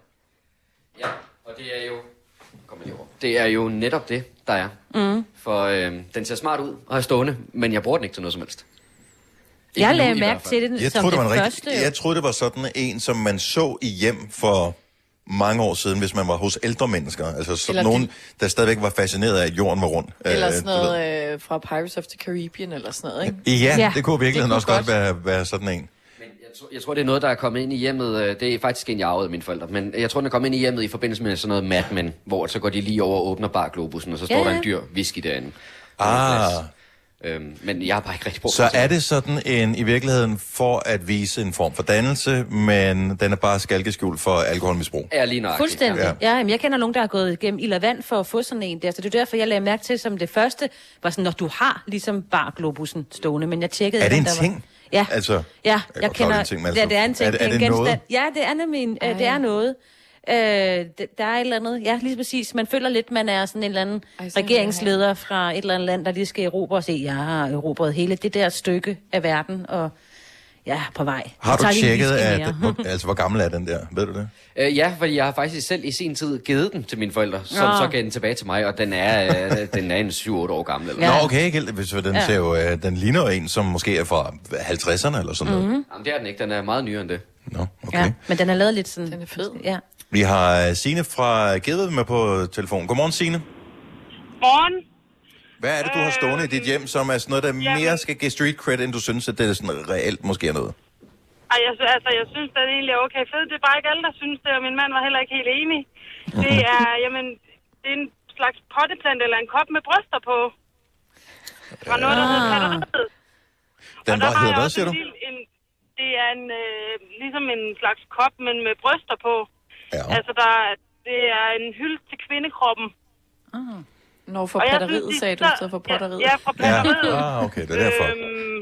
Ja, og det er jo... Det er jo netop det, der er. Mm. For øh, den ser smart ud og er stående, men jeg bruger den ikke til noget som helst. Ikke Jeg lagde mærke til det Jeg som troede, det det var første. rigtig, jeg troede, det var sådan en, som man så i hjem for mange år siden, hvis man var hos ældre mennesker. Altså sådan Eller nogen, de- der stadigvæk var fascineret af, at jorden var rund. Eller Øh, sådan noget øh, fra Pirates of the Caribbean eller sådan noget, ikke? Ja, ja, det kunne virkelig kunne også godt være, være sådan en. Jeg tror, jeg tror, det er noget, der er kommet ind i hjemmet. øh, Det er faktisk en, jeg arvede af mine forældre. Men jeg tror, den er kommet ind i hjemmet i forbindelse med sådan noget Mad Men, hvor så går de lige over og åbner barglobusen, og så står Ja, der en dyr whisky derinde. Ah. Øhm, men jeg har bare ikke rigtig brugt Så er det sådan en, i virkeligheden, for at vise en form for dannelse, men den er bare skalkeskjult for alkoholmisbrug. Ja, lige nøjagtigt. Fuldstændig. Ja. Ja, jamen, jeg kender nogen, der har gået igennem ild og vand for at få sådan en der. Så det er derfor, jeg lagde mærke til, som det første, var sådan, når du har ligesom barglobusen stående. Men jeg tjekkede, Er det en der var- ting? Ja. Altså, Ja, jeg jeg, er kender... det er en ting, men ja, altså, det er en ting. er det- er en det noget? genstand. Ja, det er nemlig en, øh, det er noget. Øh, der er et eller andet, ja, lige præcis. Man føler lidt, man er sådan en eller anden Ej, regeringsleder fra et eller andet land, der lige skal erobre og se, jeg har erobret hele det der stykke af verden, og ja, på vej. Har Jeg du tjekket, at, hvor, altså, hvor gammel er den der? Ved du det? Øh, ja, fordi jeg har faktisk selv i sin tid givet den til mine forældre, som så gav den tilbage til mig, og den er, øh, den er en 7-8 år gammel. Eller Ja. Nå, okay, ikke. Hvis den, Ja. ser jo, øh, den ligner jo en, som måske er fra 50'erne eller sådan noget. Mhm. Jamen, det er den ikke. Den er meget nyere end det. Nå, okay. Ja, men den er lavet lidt sådan... Den er fed. Ja. Vi har øh, Signe fra Gedved med på telefon. Godmorgen, Signe. Morgen. Hvad er det, du har stående i dit hjem, som er sådan noget, der Jamen- mere skal give street cred, end du synes, at det er sådan reelt måske er noget? Ej, jeg, altså, jeg synes, at det egentlig er okay fedt. Det er bare ikke alle, der synes det, og min mand var heller ikke helt enig. Det er, jamen, det er en slags potteplante eller en kop med bryster på. Fra noget, der hedder Ah. katteriet. Den Og der var, hedder hvad, også siger du? en, det er en, øh, ligesom en slags kop, men med bryster på. Ja. Altså, der, er- det er en hylde til kvindekroppen. Når for Og jeg patteriet, synes, de sagde du, så- i stedet for potteriet. Ja, fra patteriet. Ah, okay, det er derfor. Øhm,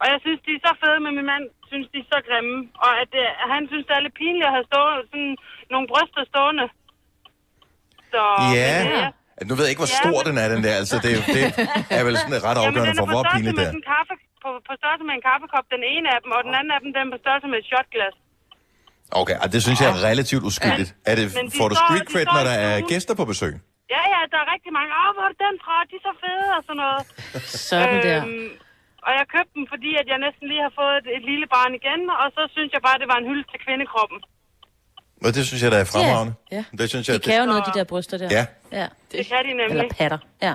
og jeg synes, de er så fede, men min mand synes, de er så grimme. Og at det, han synes, det er lidt pinligt at have stående, sådan nogle bryster stående. Så, Ja. men, øh, Nu ved jeg ikke, hvor Ja, stor men- den er, den der. Altså, det, det er vel sådan ret Jamen, afgørende den er for, på hvor pinligt med det er. sådan en kaffe, på, på størrelse med en kaffekop, den ene af dem, og den anden af dem, den er på størrelse med et shotglas. Okay, og det synes jeg er relativt uskyldigt. Er det, Men de får du street cred, når der er gæster på besøg? Ja, ja, der er rigtig mange. Åh, hvor er det den fra? De er så fede og sådan noget. Sådan der. Og jeg købte dem, fordi at jeg næsten lige har fået et, et lille barn igen, og så synes jeg bare, det var en hylde til kvindekroppen. Og det synes jeg, der er fremragende. Ja. Det synes jeg, De kan jo noget, de der bryster der. Ja. ja. Det kan de nemlig. Eller patter. Ja.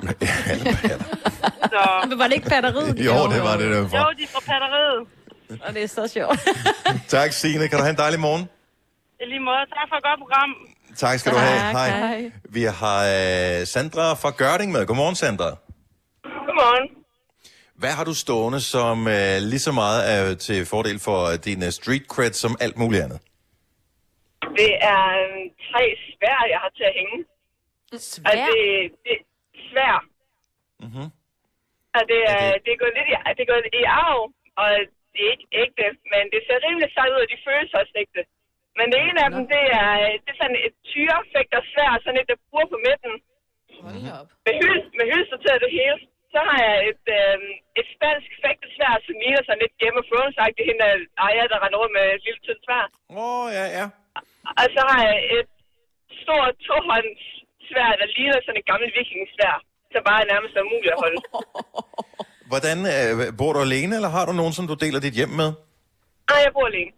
Så... Men var det ikke patteriet? Jo, det var det Jo, derfra. de er fra patteriet. Og det er så sjovt. Tak, Signe. Kan du have en dejlig morgen? I lige måde. Tak for et godt program. Tak skal du have. Hej. Vi har øh, Sandra fra Gørding med. Godmorgen, Sandra. Godmorgen. Hvad har du stående, som øh, lige så meget er til fordel for øh, din øh, street cred som alt muligt andet? Det er øh, tre svær, jeg har til at hænge. Svær? Og det, det svær. Mm-hmm. Og det er, det er gået lidt i, det er gået i arv, og det er ikke ægte, men det ser rimelig sejt ud, og de føles også ægte. Men det ene af dem, det er, det er sådan et tyrefægter svær, sådan et, der bruger på midten. Med, hyld, med hylster det hele. Så har jeg et, øh, et spansk fægtesvær, som ligner sådan lidt Game of Thrones det hende der ejer, der render rundt med et lille tyndt svær. Åh, oh, ja, ja. Og så har jeg et stort tohånds svær, der ligner sådan et gammelt vikingsvær, som bare er nærmest umuligt at holde. Hvordan, øh, bor du alene, eller har du nogen, som du deler dit hjem med? Nej, jeg bor alene.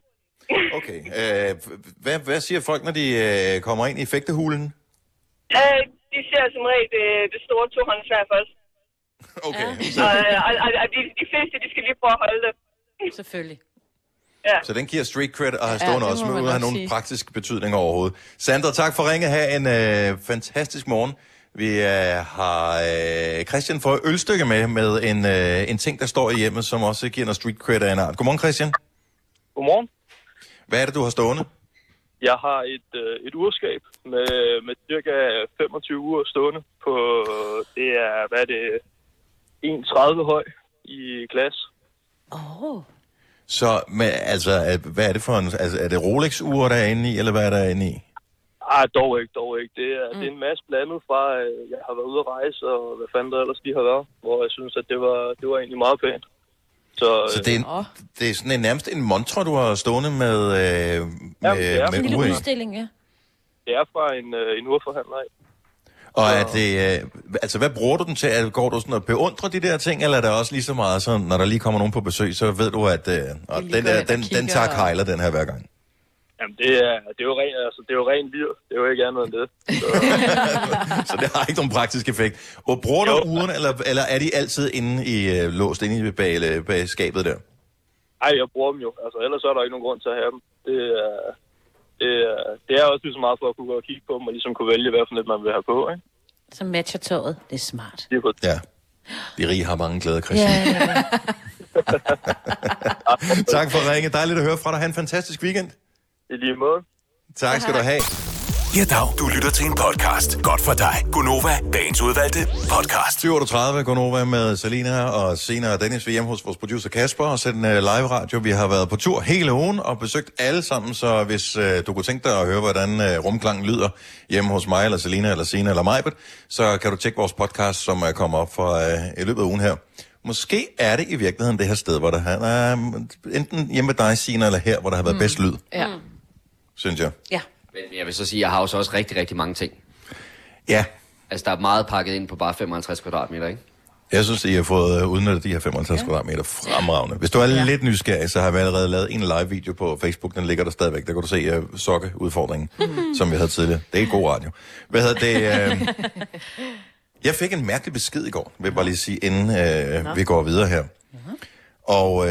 Okay. Øh, hvad, hvad siger folk, når de øh, kommer ind i fægtehulen? Øh, de ser som regel det, det store tohåndssvær først. Okay. Og, og, og, og de, de fleste, de skal lige prøve at holde det. Selvfølgelig. Ja. Så den giver street cred og har Ja, stående det også, uden at have nogen sige. praktisk betydning overhovedet. Sandra, tak for ringe. Ha' en øh, fantastisk morgen. Vi øh, har øh, Christian fra Ølstykke med, med en, øh, en ting, der står i hjemmet, som også giver noget street cred af en art. Godmorgen, Christian. Godmorgen. Hvad er det, du har stående? Jeg har et, øh, et urskab med, med cirka 25 uger stående på, det er, hvad er det, 1,30 høj i glas. Åh. Oh. Så, men, altså, hvad er det for en... Altså, er det Rolex-ure, der er inde i, eller hvad er der inde i? Ej, dog ikke, dog ikke. Det er, mm. det er en masse blandet fra, øh, jeg har været ude at rejse, og hvad fanden der ellers lige har været, hvor jeg synes, at det var, det var egentlig meget pænt. Så, Så det er, en, det er sådan en, nærmest en montre, du har stående med, øh, med, det er med en lille ure i. Udstilling, ja. det er fra en, øh, en urforhandler af. Og er det, øh, altså, hvad bruger du den til? Er- Går du sådan og beundrer de der ting, eller er det også lige så meget sådan, når der lige kommer nogen på besøg, så ved du, at øh, og den, går der, ind og den, den kigger tager og- kejler den her hver gang? Jamen, det er, det er jo ren, altså, det er jo ren lir. Det er jo ikke andet end det. Så, Så det har ikke nogen praktisk effekt. Og bruger du uren, eller, eller er de altid inde i, øh, låst inde i bag, øh, bag skabet der? ej, jeg bruger dem jo. Altså, ellers er der ikke nogen grund til at have dem. Det er, det er, det er også lige så meget for at kunne gå og kigge på dem, og ligesom kunne vælge, hvad for lidt man vil have på, ikke? Som matcher tøjet. Det er smart. Ja. De rige har mange glæder, Christian. Ja, ja, ja. tak for ringe. Dejligt at høre fra dig. Ha' en fantastisk weekend. I lige måde. Tak skal du have. Ja, dag. Du lytter til en podcast. Godt for dig. Gunova, dagens udvalgte podcast. 7.38 går over med Selina og senere Dennis. Vi er hjemme hos vores producer Kasper og sætter en uh, live radio. Vi har været på tur hele ugen og besøgt alle sammen, så hvis uh, du kunne tænke dig at høre, hvordan uh, rumklangen lyder hjemme hos mig, eller Selina, eller Sina, eller Majbet, så kan du tjekke vores podcast, som er kommet op for uh, i løbet af ugen her. Måske er det i virkeligheden det her sted, hvor der har, uh, enten hjemme med dig, Sina, eller her, hvor der har været mm. bedst lyd, Ja. Synes jeg. Ja. Men jeg vil så sige, at jeg har jo så også rigtig, rigtig mange ting. Ja. Altså, der er meget pakket ind på bare 55 kvadratmeter, ikke? Jeg synes, I har fået øh, udnyttet de her 55 ja. kvadratmeter fremragende. Hvis du er ja. lidt nysgerrig, så har vi allerede lavet en live-video på Facebook. Den ligger der stadigvæk. Der kan du se uh, sokkeudfordringen, mm. som vi havde tidligere. Det er god radio. Hvad hedder det? Uh... Jeg fik en mærkelig besked i går, vil jeg bare lige sige, inden uh, vi går videre her. Og uh,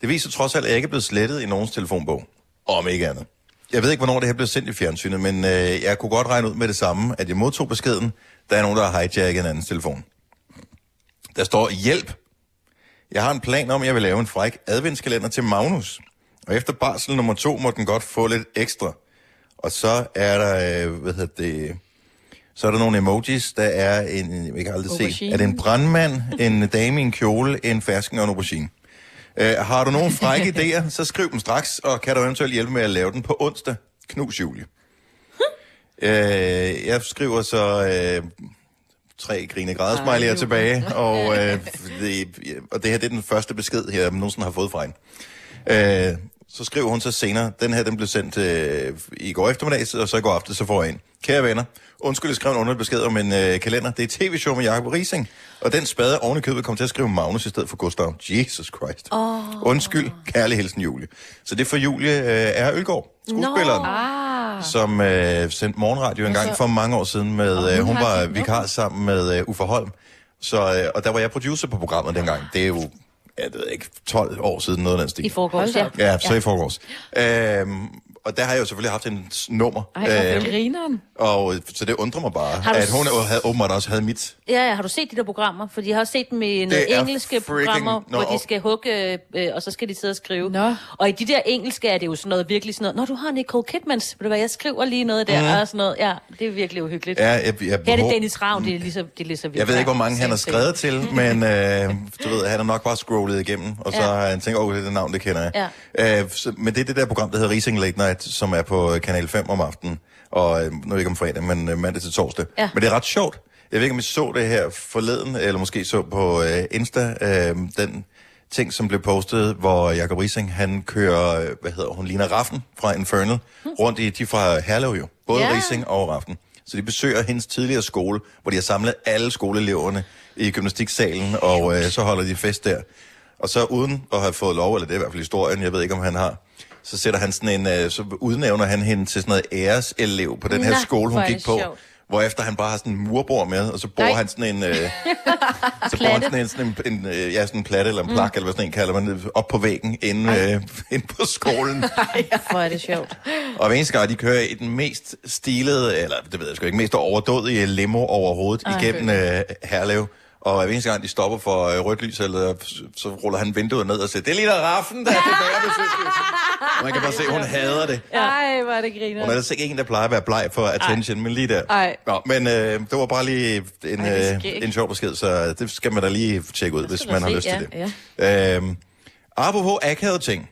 det viser trods alt, at jeg ikke er blevet slettet i nogens telefonbog. Om ikke andet. Jeg ved ikke, hvornår det her blev sendt i fjernsynet, men uh, jeg kunne godt regne ud med det samme, at jeg modtog beskeden. Der er nogen, der har hijacket en andens telefon. Der står, hjælp. Jeg har en plan om, at jeg vil lave en fræk adventskalender til Magnus. Og efter barsel nummer to må den godt få lidt ekstra. Og så er der, øh, hvad hedder det, så er der nogle emojis. Der er en, jeg kan aldrig se, Aubergine. er det en brandmand, en dame i en kjole, en fersken og en aubergine. Øh, har du nogle frække idéer, så skriv dem straks, og kan du eventuelt hjælpe med at lave den på onsdag. Knus Julie. øh, jeg skriver så øh, tre grine grædesmiley'er tilbage, og, øh, det, og det her det er den første besked, jeg nogensinde har fået fra hende. Øh, så skriver hun så senere, den her den blev sendt øh, i går eftermiddag, og så i går aften, så får jeg en. Kære venner, undskyld, jeg skrev en underlig besked om en øh, kalender. Det er et tv-show med Jacob Rising, og den spade oven i købet kom til at skrive Magnus i stedet for Gustav. Jesus Christ. Oh. Undskyld, kærlig hilsen Julie. Så det er for Julie øh, er Ølgaard, skuespilleren, Ah. som øh, sendte morgenradio en gang for mange år siden med, øh, hun var vikar sammen med øh, Uffe Holm. Så, øh, og der var jeg producer på programmet dengang. Det er jo, jeg ved ikke, 12 år siden noget af den stil. I forgårs, ja. Ja, så i forgårs. Øhm, og der har jeg jo selvfølgelig haft en s- nummer. Ej, hvor Øhm, grineren. og øh, så det undrer mig bare, du at hun havde, åbenbart også havde mit. Ja, ja, har du set de der programmer? For de har også set dem i nogle er engelske freaking- programmer, Nå, hvor de skal hugge, øh, og så skal de sidde og skrive. Nå. Og i de der engelske er det jo sådan noget, virkelig sådan noget, når du har Nicole Kidmans, ved du hvad, jeg skriver lige noget der, Mhm. og sådan noget. Ja, det er virkelig uhyggeligt. Ja, jeg- jeg- Her er det Dennis Ravn, det er lige så, det er lige så vildt. Jeg ved ikke, hvor mange han har skrevet til, men øh, du ved, han har nok bare scrollet igennem, og så Ja. har han tænkt, åh, det er det navn, det kender jeg. Ja. Øh, så, men det er det der program, der hedder Rising Late Night, som er på øh, Kanal 5 om aftenen, og øh, nu ikke om fredag, men øh, mandag til torsdag. Ja. Men det er ret sjovt. Jeg ved ikke, om I så det her forleden, eller måske så på øh, Insta, øh, den ting, som blev postet, hvor Jacob Rising, han kører, øh, hvad hedder hun, Lina Raffen fra Infernal, rundt i, de fra Herlev jo, både ja. Rising og Raffen. Så de besøger hendes tidligere skole, hvor de har samlet alle skoleeleverne i gymnastiksalen, og øh, så holder de fest der. Og så uden at have fået lov, eller det er i hvert fald historien, jeg ved ikke, om han har, så sætter han sådan en, øh, så udnævner han hende til sådan noget æreselev på den her skole, hvor hun er gik det på. sjovt. Hvor efter han bare har sådan en murbord med, og så bor Nej. han sådan en, øh, så bor han sådan en, sådan en, en øh, ja, sådan en platte eller en plak, mm. eller hvad sådan en kalder man det, op på væggen inde, øh, inde på skolen. Hvor er det sjovt. Og hver eneste gang, de kører i den mest stilede, eller det ved jeg sgu ikke, mest overdådige limo overhovedet. Ej. igennem øh, Herlev. Og hver eneste gang, de stopper for øh, rødt lys, eller, så ruller han vinduet ned og siger, det er lige der Raffen, der er tilbage på Og man kan bare se, hun hader det. Ej, hvor er det griner. Hun er ellers ikke en, der plejer at være bleg for attention, Ej. men lige der. Ej. Nå, men øh, det var bare lige en, Ej, øh, en sjov besked, så det skal man da lige tjekke ud, hvis man har se, lyst ja. til det. Ja. Øhm, apropos akavede ting,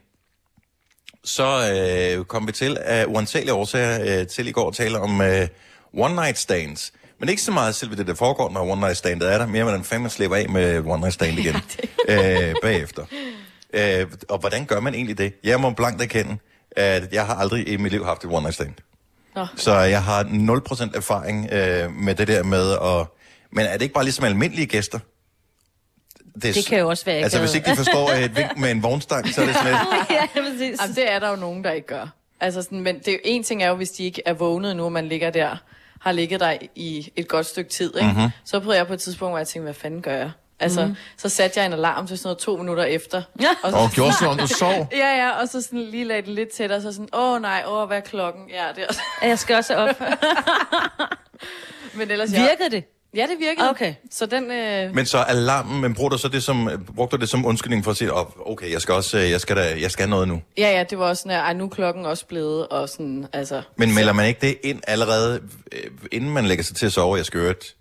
så øh, kom vi til af uansagelige årsager øh, til i går at tale om øh, one-night stands. Men ikke så meget selve det, der foregår, når one-night standet er der, mere hvordan fanden man slipper af med one-night stand igen øh, bagefter. Øh, og hvordan gør man egentlig det? Jeg må blankt erkende, at jeg har aldrig i mit liv haft et one-night stand. Nå. Så jeg har 0% erfaring øh, med det der med at... Men er det ikke bare ligesom almindelige gæster? er Det kan jo også være Altså, hvis ikke de forstår et vink med en vognstang, så er det sådan lidt... ja, præcis. Jamen, det er der jo nogen, der ikke gør. Altså sådan, men det er jo, en ting er jo, hvis de ikke er vågnet nu, og man ligger der, har ligget der i et godt stykke tid, ikke? Mhm. Så prøvede jeg på et tidspunkt, hvor jeg tænkte, hvad fanden gør jeg? Altså, mm. så satte jeg en alarm til sådan noget to minutter efter. Ja. Og gjorde sådan, du sov. Ja, ja, og så sådan lige lagde det lidt tættere, så sådan, åh nej, åh, hvad er klokken? Ja, det er også... Jeg skal også op. Men ellers, Virkede det? Ja, det virkede. Okay. Så den... Øh... Men så alarmen, men bruger du så det som, brugte du det som undskyldning for at sige, oh, okay, jeg skal også, øh, jeg skal, da, jeg skal noget nu. Ja, ja, det var også sådan, at nu er klokken også blevet, og sådan, altså... Men melder man ikke det ind allerede, øh, inden man lægger sig til at sove, jeg skal et...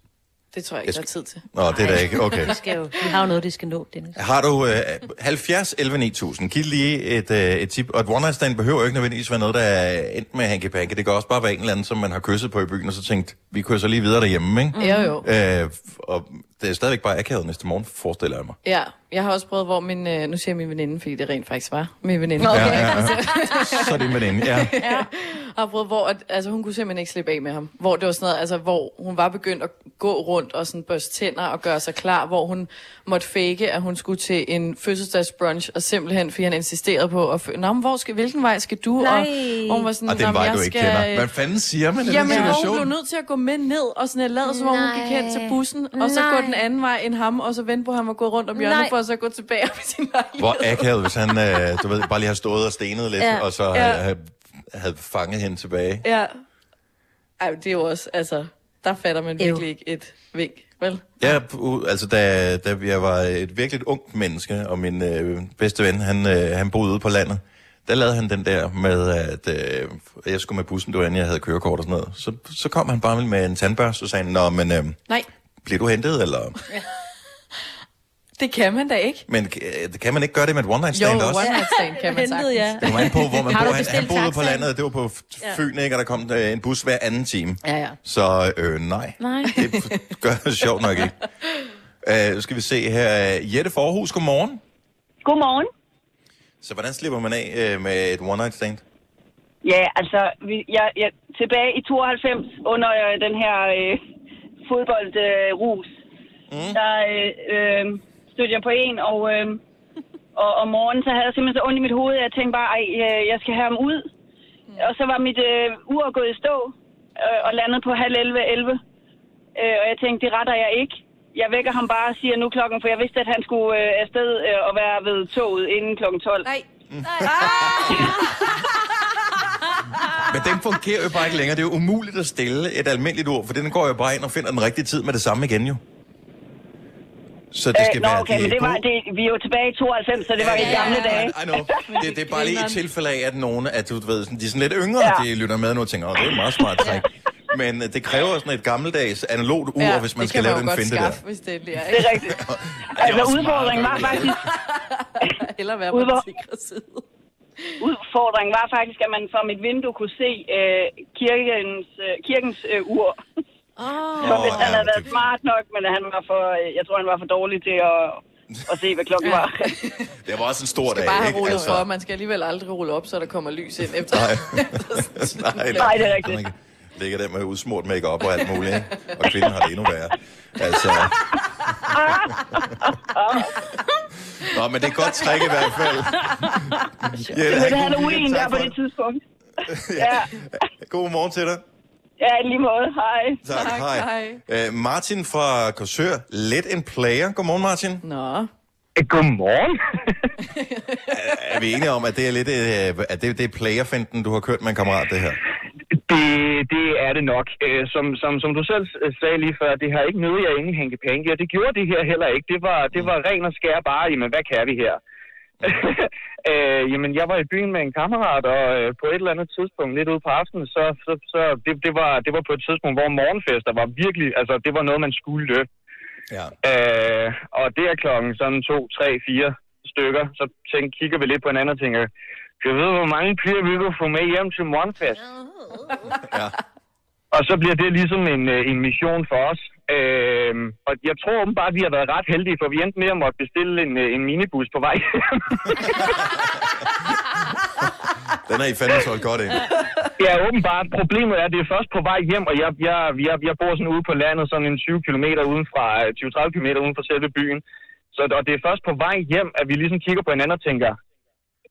Det tror jeg Jeg ikke, der er tid til. Nå, det er da ikke, okay. De, skal jo, de har jo noget, de skal nå, Dennis. Har du øh, 70 11 9000, giv lige et, øh, et tip. Og et one night stand behøver jo ikke nødvendigvis være noget, der er endt med hanky panky. Det kan også bare være en eller anden, som man har kysset på i byen, og så tænkt, vi kysser lige videre derhjemme, ikke? Jo, jo. Øh, og det er stadigvæk bare akavet næste morgen, forestiller jeg mig. Ja, jeg har også prøvet, hvor min... Øh, nu siger jeg min veninde, fordi det rent faktisk var min veninde. Okay. Ja, ja, ja. Så er det med den, ja. ja. har prøvet, hvor at, altså, hun kunne simpelthen ikke slippe af med ham. Hvor det var sådan noget, altså, hvor hun var begyndt at gå rundt og sådan børste tænder og gøre sig klar, hvor hun måtte fake, at hun skulle til en fødselsdagsbrunch, og simpelthen, fordi han insisterede på at... Fø- Nå, men hvor skal, hvilken vej skal du? Nej. Og, og hun var sådan, Og den "Nå, men vej, jeg du ikke skal, kender. Hvad fanden siger man i den Jamen, og hun situation? blev nødt til at gå med ned, og sådan jeg lavede, som om hun gik hen til bussen, og så gå. Den anden vej end ham, og så vente på, at han var gået rundt om hjørnet, Nej. for at så gå tilbage op i sin lejlighed. Hvor akavet, hvis han, øh, du ved, bare lige har stået og stenet lidt, Ja. og så Ja. havde, havde, fanget hende tilbage. Ja. Ej, det er jo også, altså, der fatter man virkelig ikke et vink, vel? Ja, altså da, da jeg var et virkelig ungt menneske, og min øh, bedste ven, han, øh, han boede ude på landet, der lavede han den der med, at øh, jeg skulle med bussen, det var inden jeg havde kørekort og sådan noget. Så, så kom han bare med en tandbørste og sagde, Nå, men øh, Nej, bliver du hentet, eller... det kan man da ikke. Men øh, kan man ikke gøre det med et one-night stand jo, også? one night stand kan man sagtens. ja. Det kommer an på, hvor man Har bor. Han, han boede på landet, det var på Ja. Fyn, ikke? Og der kom øh, en bus hver anden time. Ja, ja. Så øh, nej, Nej. det gør det sjovt nok ikke. Uh, nu skal vi se her. Jette Forhus, godmorgen. Godmorgen. Så hvordan slipper man af øh, med et one-night stand? Ja, altså, vi, jeg, jeg, tilbage i 92, under øh, den her øh, fodboldrus, øh, rus, mm. der øh, øh, stødte jeg på en, og, øh, og om morgenen, så havde jeg simpelthen så ondt i mit hoved, at jeg tænkte bare, ej, øh, jeg skal have ham ud. Mm. Og så var mit øh, ur gået i stå, øh, og landet på halv 11, 11. Øh, og jeg tænkte, det retter jeg ikke. Jeg vækker ham bare og siger nu klokken, for jeg vidste, at han skulle øh, afsted øh, og være ved toget inden klokken 12. Nej. Men den fungerer jo bare ikke længere. Det er jo umuligt at stille et almindeligt ord, for den går jo bare ind og finder den rigtige tid med det samme igen jo. Så det skal øh, nå, være okay, men det var, det, vi er jo tilbage i 92, så det var i gamle dage. I know. Det, det er bare lige et tilfælde af, at nogen, at du ved, sådan- de er sådan lidt yngre, Ja. ja. de lytter med nu og tænker, åh, det er et meget smart træk. Men øh, det kræver sådan et gammeldags analogt ur, ja, hvis man skal lave den finte der. hvis det er. Det er rigtigt. Altså, også udfordringen var faktisk... Eller være på den sikre side. Udfordringen var faktisk, at man fra mit vindue kunne se øh, kirkens, øh, kirkens øh, ur. Oh. Så hvis Åh, han ja, havde været smart nok, men han var for, øh, jeg tror, han var for dårlig til at, at se, hvad klokken var. Det var også en stor Man skal dag, bare have ikke? rullet for. Man skal alligevel aldrig rulle op, så der kommer lys ind efter. Nej. Nej, Nej, det er rigtigt. Ligger der med udsmurt makeup og alt muligt, ikke? Og kvinden har det endnu værre. Altså... Nå, men det er et godt træk i hvert fald. Ja, det god Halloween der Tak på det tidspunkt. Ja, God morgen til dig. ja i lige måde. Hej. Tak, hej. Uh, Martin fra Korsør, let en player. Godmorgen, Martin. Nå. Godmorgen. Er vi enige om, at det er lidt uh, at det, det er playerfinden, du har kørt med en kammerat, det her? Det, det er det nok. Øh, Som, som, som du selv sagde lige før, det har ikke noget, jeg ingen hænke penge, og det gjorde det her heller ikke. Det var, det var ren og skær bare, jamen hvad kan vi her? øh, jamen, jeg var i byen med en kammerat, og øh, på et eller andet tidspunkt, lidt ude på aftenen, så, så, så det, det, var, det var på et tidspunkt, hvor morgenfester var virkelig, altså det var noget, man skulle løbe. Ja. Øh, og det er klokken sådan to, tre, fire stykker, så tænk, kigger vi lidt på hinanden og tænker, jeg vide, hvor mange piger vi kan få med hjem til morgenfest? Ja. Og så bliver det ligesom en, øh, en mission for os. Øh, og jeg tror åbenbart, at vi har været ret heldige, for vi endte med at måtte bestille en, øh, en minibus på vej. Den er I fandme solgt godt ind. ja, åbenbart. Problemet er, at det er først på vej hjem, og jeg, jeg, jeg, jeg bor sådan ude på landet, sådan en 20 km uden fra, 20-30 km uden for selve byen. Så og det er først på vej hjem, at vi ligesom kigger på hinanden og tænker,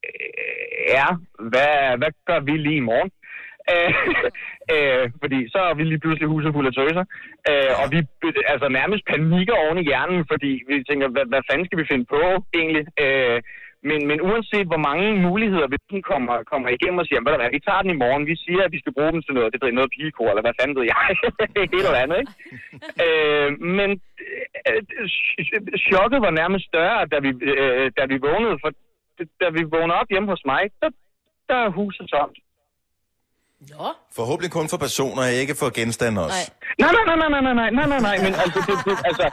øh, ja, hvad, hvad gør vi lige i morgen? Øh, øh, fordi så er vi lige pludselig huset fuld af tøser. Øh, og vi altså nærmest panikker oven i hjernen, fordi vi tænker, hvad, hvad fanden skal vi finde på egentlig? Øh, men, men uanset hvor mange muligheder vi sådan kommer, kommer igennem og siger, "Ved du hvad, vi tager den i morgen, vi siger, at vi skal bruge dem til noget, det er noget pigekor, eller hvad fanden ved jeg, et eller andet, ikke? øh, men øh, ch- chokket var nærmest større, da vi, øh, da vi vågnede, for da vi vågnede op hjemme hos mig, der, der er huset tomt. Nå. Forhåbentlig kun for personer, ikke for genstande også. Nej, nej, nej, nej, nej, nej, nej, nej, nej, nej, men altså, det, det, altså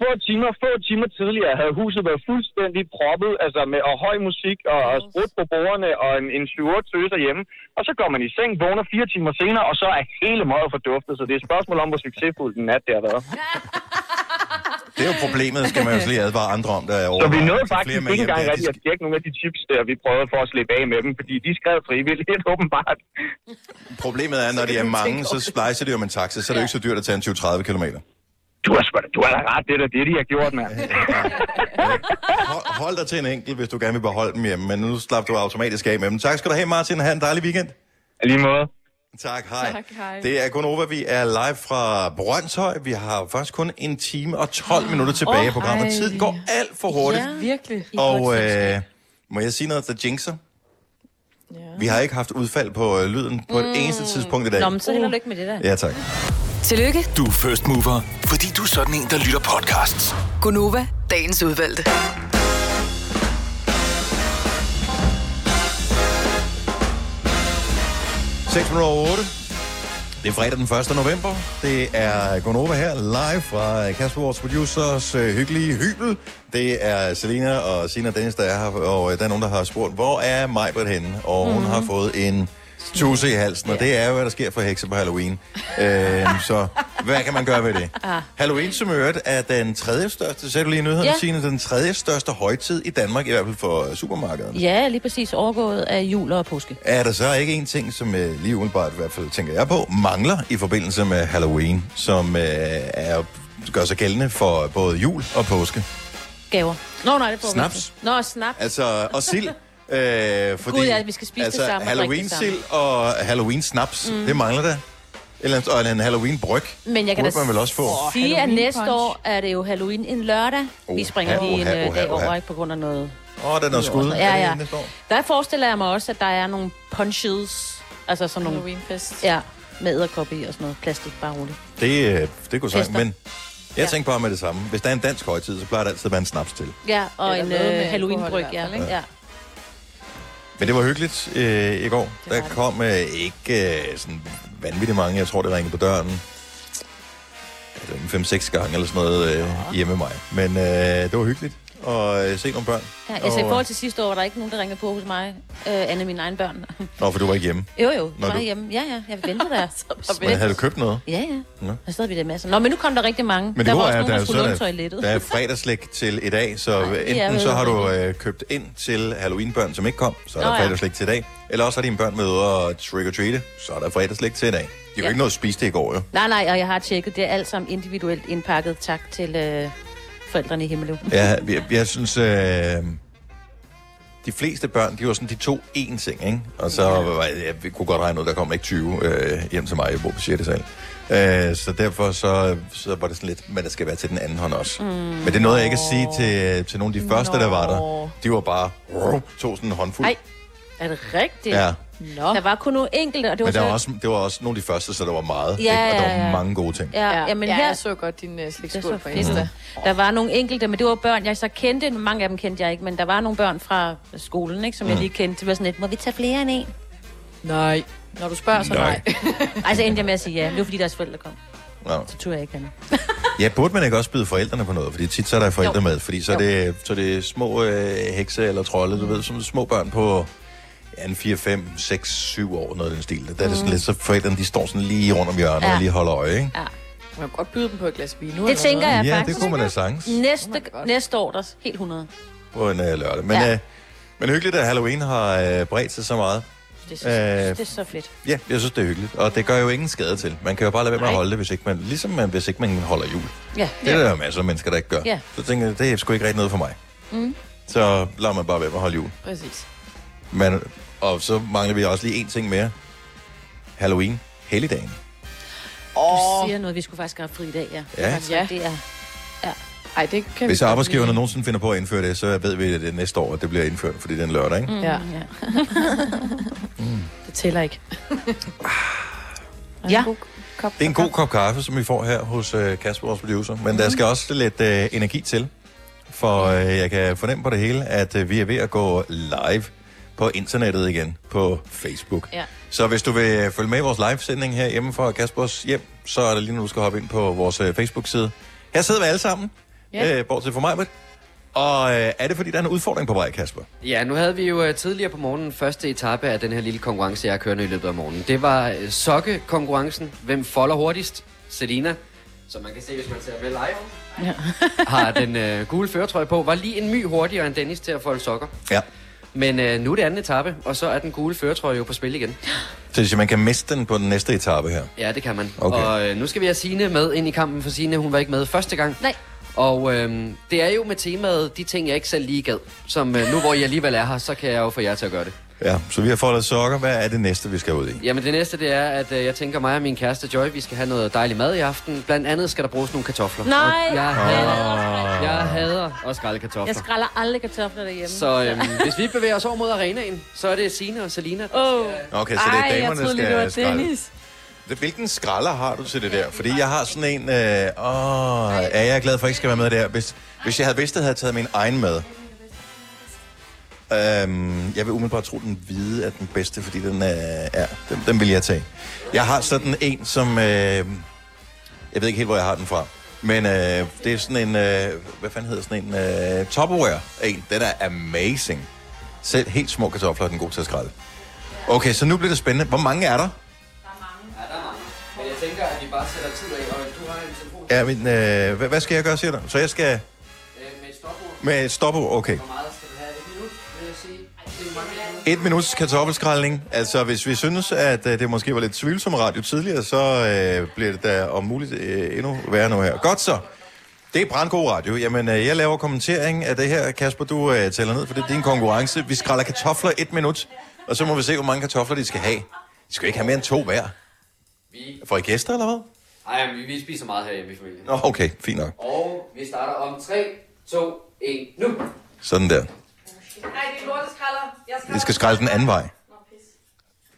få timer, få timer tidligere havde huset været fuldstændig proppet, altså med og høj musik og, og sprut på bordene og en, en 7-8 tøser hjemme. Og så går man i seng, vågner fire timer senere, og så er hele møget forduftet, så det er et spørgsmål om, hvor succesfuld den nat det har været. Det er jo problemet, skal man jo lige advare andre om, der er over. Så vi nåede faktisk ikke engang rigtig at tjekke nogle af de tips, der vi prøvede for at slippe af med dem, fordi de skrev frivilligt åbenbart. Problemet er, når de er mange, så splicer de jo med en taxa, så er det jo ikke så dyrt at tage en 20-30 km. Du har, du har da ret, det er det, de har gjort, mand. Hold, hold dig til en enkelt, hvis du gerne vil beholde dem hjemme, men nu slap du automatisk af med dem. Tak skal du have, Martin. Ha' en dejlig weekend. Lige måde. Tak, hej. Tak, hej. Det er kun over, vi er live fra Brøndshøj. Vi har faktisk kun en time og 12 minutter tilbage i Åh, programmet. Tiden går alt for hurtigt. Ja, virkelig. Og øh, må jeg sige noget, der jinxer? Ja. Vi har ikke haft udfald på øh, lyden på et eneste tidspunkt i dag. Nå, men så held og lykke med det der. Ja, tak. Tillykke, Du er first mover, fordi du er sådan en, der lytter podcasts. Gunova, dagens udvalgte. 6 minutter over 8. Det er fredag den 1. november. Det er Gonova her, live fra Kasper, vores producers øh, hyggelige hybel. Det er Selina og Sina Dennis, der er her, og øh, der er nogen, der har spurgt, hvor er Majbert henne? Og mm-hmm. hun har fået en tusse i halsen, og det er jo, hvad der sker for hekse på Halloween. øh, så Hvad kan man gøre ved det? Ah. Halloween, som øvrigt er den tredje største, sagde du lige i Ja. Signe, den tredje største højtid i Danmark, i hvert fald for supermarkederne. Ja, lige præcis overgået af jul og påske. Er der så ikke en ting, som øh, lige umiddelbart i hvert fald tænker jeg på, mangler i forbindelse med Halloween, som øh, er, gør sig gældende for både jul og påske? Gaver. Nå, nej, det får Snaps. Nå, snaps. Altså, og sild. Øh, fordi, Gud, ja, vi skal spise det altså, sammen og drikke det Halloween-sild og Halloween-snaps, Mm. mm. det mangler der. Eller, og en Halloween-bryg. Men jeg kan da man vel også få. sige, at Halloween næste år er det jo Halloween en lørdag. Vi Oh, springer ha, lige en oha, øh, oha, dag oha. over, ikke på grund af noget... Åh, oh, der er noget skud. Ja, det ja. Der forestiller jeg mig også, at der er nogle punches, altså sådan nogle... Halloween-fest. Ja, med æderkoppe i og sådan noget. Plastik, bare roligt. Det, øh, det kunne sagt, Fester. men jeg Ja. tænker bare med det samme. Hvis der er en dansk højtid, så plejer det altid at være en snaps til. Ja, og Eller en øh, hvert ja. ikke? ja. Men det var hyggeligt øh, i går. Der kom øh, ikke øh, sådan vanvittigt mange. Jeg tror, det ringede på døren. 5-6 gange eller sådan noget øh, hjemme med mig. Men øh, det var hyggeligt at øh, se nogle børn. Ja, altså i Og, forhold til sidste år, var der ikke nogen, der ringede på hos mig. Øh, andet mine egne børn. Nå, for du var ikke hjemme. jo, jo, jeg var du- hjemme. Ja, ja, jeg ventede der. Men havde du købt noget? Ja, ja. Nå. Der stod vi der masser. Nå, men nu kom der rigtig mange. Men det der var også er, nogen, der der, skulle så er der, der er fredagslæg til i dag, så Ej, enten så har det du øh, købt ind til Halloween-børn, som ikke kom, så er der Nå, ja. fredagslæg til i dag. Eller også har dine børn med og trick or treat så er der fredagslæg til i dag. De har jo Ja. ikke noget at spise det i går, jo. Nej, nej, og jeg har tjekket. Det er alt sammen individuelt indpakket. Tak til øh, forældrene i Himmeløv. Jeg, jeg, jeg synes, øh, de fleste børn, de var sådan, de to én ting, ikke? Og så var jeg, jeg kunne godt regne ud, der kom ikke 20 øh, hjem til mig, jeg bor på 6. sal. Øh, så derfor så, så var det sådan lidt, men der skal være til den anden hånd også. Mm. Men det nåede jeg ikke at sige til, til nogle af de første, der var der. De var bare, tog sådan en håndfuld. Nej, er det rigtigt? Ja. Nå. Der var kun nogle enkelte, og det var Men der så... var også, det var også nogle af de første, så der var meget. Ja, ikke? Og der ja, var ja. mange gode ting. Ja, ja, men ja, her... jeg så godt din uh, er slikskål på. Insta. Der var nogle enkelte, men det var børn, jeg så kendte. Mange af dem kendte jeg ikke, men der var nogle børn fra skolen, ikke, som mm. jeg Mm. lige kendte. Det var sådan lidt, må vi tage flere end en? Nej. Når du spørger, så nej. Ej, så endte jeg med at sige ja. Det var fordi deres forældre kom. Ja. Så turde jeg ikke hende. Ja, burde man ikke også byde forældrene på noget? Fordi tit så er der forældre Jo. med, fordi så er, det, så er det små øh, hekse eller trolde, du ved, som små børn på ja, en 4, 5, 6, 7 år, noget af den stil. Der er det sådan Mm. lidt, så forældrene de står sådan lige rundt om hjørnet Ja. og lige holder øje, ikke? Ja. Man kan godt byde dem på et glas vin nu. Det tænker jeg Ja, det faktisk. kunne man da sagtens. Næste, næste år, der er helt 100. På en øh, lørdag. Men, Ja. ja. øh, men hyggeligt, at Halloween har øh, bredt sig så meget. Det er, så, Øh, det er så fedt. Ja, jeg synes, det er hyggeligt. Og det gør jo ingen skade til. Man kan jo bare lade være med at Nej. holde det, hvis ikke man, ligesom man, hvis ikke man holder jul. Ja. Det er der jo masser af mennesker, der ikke gør. Ja. Så tænker jeg, det er sgu ikke rigtig noget for mig. Mm. Så lader man bare være med at holde jul. Præcis. Men, og så mangler vi også lige en ting mere. Halloween, helligdagen. Du siger noget, vi skulle faktisk have fri i dag, ja. Ja. Altså, Det er... Ja. Ej, det kan Hvis vi godt arbejdsgiverne lide. nogensinde finder på at indføre det, så ved vi, at det er næste år, at det bliver indført, fordi det er en lørdag, ikke? Mm, Ja. ja. Det tæller ikke. ja. Kop, Det er en god kop kaffe, som vi får her hos øh, Kasper, vores producer. Men Mhm. der skal også lidt øh, energi til. For øh, jeg kan fornemme på det hele, at øh, vi er ved at gå live på internettet igen på Facebook. Ja. Så hvis du vil følge med i vores live-sending her hjemme fra Kaspers hjem, så er det lige nu, du skal hoppe ind på vores øh, Facebook-side. Her sidder vi alle sammen, Ja. øh, bortset fra mig. Britt. Og øh, er det, fordi der er en udfordring på vej, Kasper? Ja, nu havde vi jo øh, tidligere på morgenen første etape af den her lille konkurrence, jeg kørende i løbet af morgenen. Det var øh, sokkekonkurrencen. Hvem folder hurtigst? Selina, som man kan se, hvis man ser med live, Ja. har den øh, gule føretrøje på, var lige en my hurtigere end Dennis til at folde sokker. Ja. Men øh, nu er det anden etape, og så er den gule føretrøje jo på spil igen. Så hvis man kan miste den på den næste etape her. Ja, det kan man. Okay. Og øh, nu skal vi have Signe med ind i kampen, for Signe, hun var ikke med første gang. Nej. Og øh, det er jo med temaet, de ting, jeg ikke selv lige gad. Som øh, nu, hvor I alligevel er her, så kan jeg jo få jer til at gøre det. Ja, så vi har foldet sokker. Hvad er det næste, vi skal ud i? Jamen det næste, det er, at øh, jeg tænker mig og min kæreste Joy, vi skal have noget dejlig mad i aften. Blandt andet skal der bruges nogle kartofler. Nej. Og Jeg hader, jeg hader at skrælle kartofler. Jeg skræller aldrig kartofler derhjemme. Så øhm, hvis vi bevæger os over mod arenaen, så er det Signe og Selina. der Åh. Okay, så det er Ej, jeg damerne, troede lige, skal det var. Dennis. Det- Hvilken skralder har du til det der? Fordi jeg har sådan en... Øh, åh, er jeg glad for, at jeg ikke skal være med der. Hvis, hvis jeg havde vidst, at jeg havde taget min egen med. Øhm, jeg vil umiddelbart tro, at den hvide er den bedste, fordi den er... Ja, den, den vil jeg tage. Jeg har sådan en, som... Øh, jeg ved ikke helt, hvor jeg har den fra. Men øh, det er sådan en... Øh, hvad fanden hedder sådan en? Øh, Tupperware en. Den er amazing. Selv helt små kartofler er den god til at skralde. Okay, så nu bliver det spændende. Hvor mange er der? Bare sætter tid af, og du har en telefon. Ja, men øh, hvad, hvad skal jeg gøre, siger du? Så jeg skal Øh, med et stopord. med et stopord, okay. Hvor meget skal du have? Et minut, vil jeg sige. Et minuts kartoffelskraldning. Altså, hvis vi synes, at øh, det måske var lidt tvivlsom radio tidligere, så øh, bliver det da om muligt øh, endnu værre nu her. Godt så. Det er brandgod radio. Jamen, øh, jeg laver kommentering af det her. Kasper, du øh, tæller ned, for det er din konkurrence. Vi skræller kartofler et minut, og så må vi se, hvor mange kartofler de skal have. De skal ikke have mere end to hver. Vi... For I gæster, eller hvad? Ej, men vi, vi spiser meget herhjemme i familien. Nå, okay, fint nok. Og vi starter om 3, 2, 1, nu. Sådan der. Nej, det er lorteskralder. Jeg Vi skal skrælle den anden vej.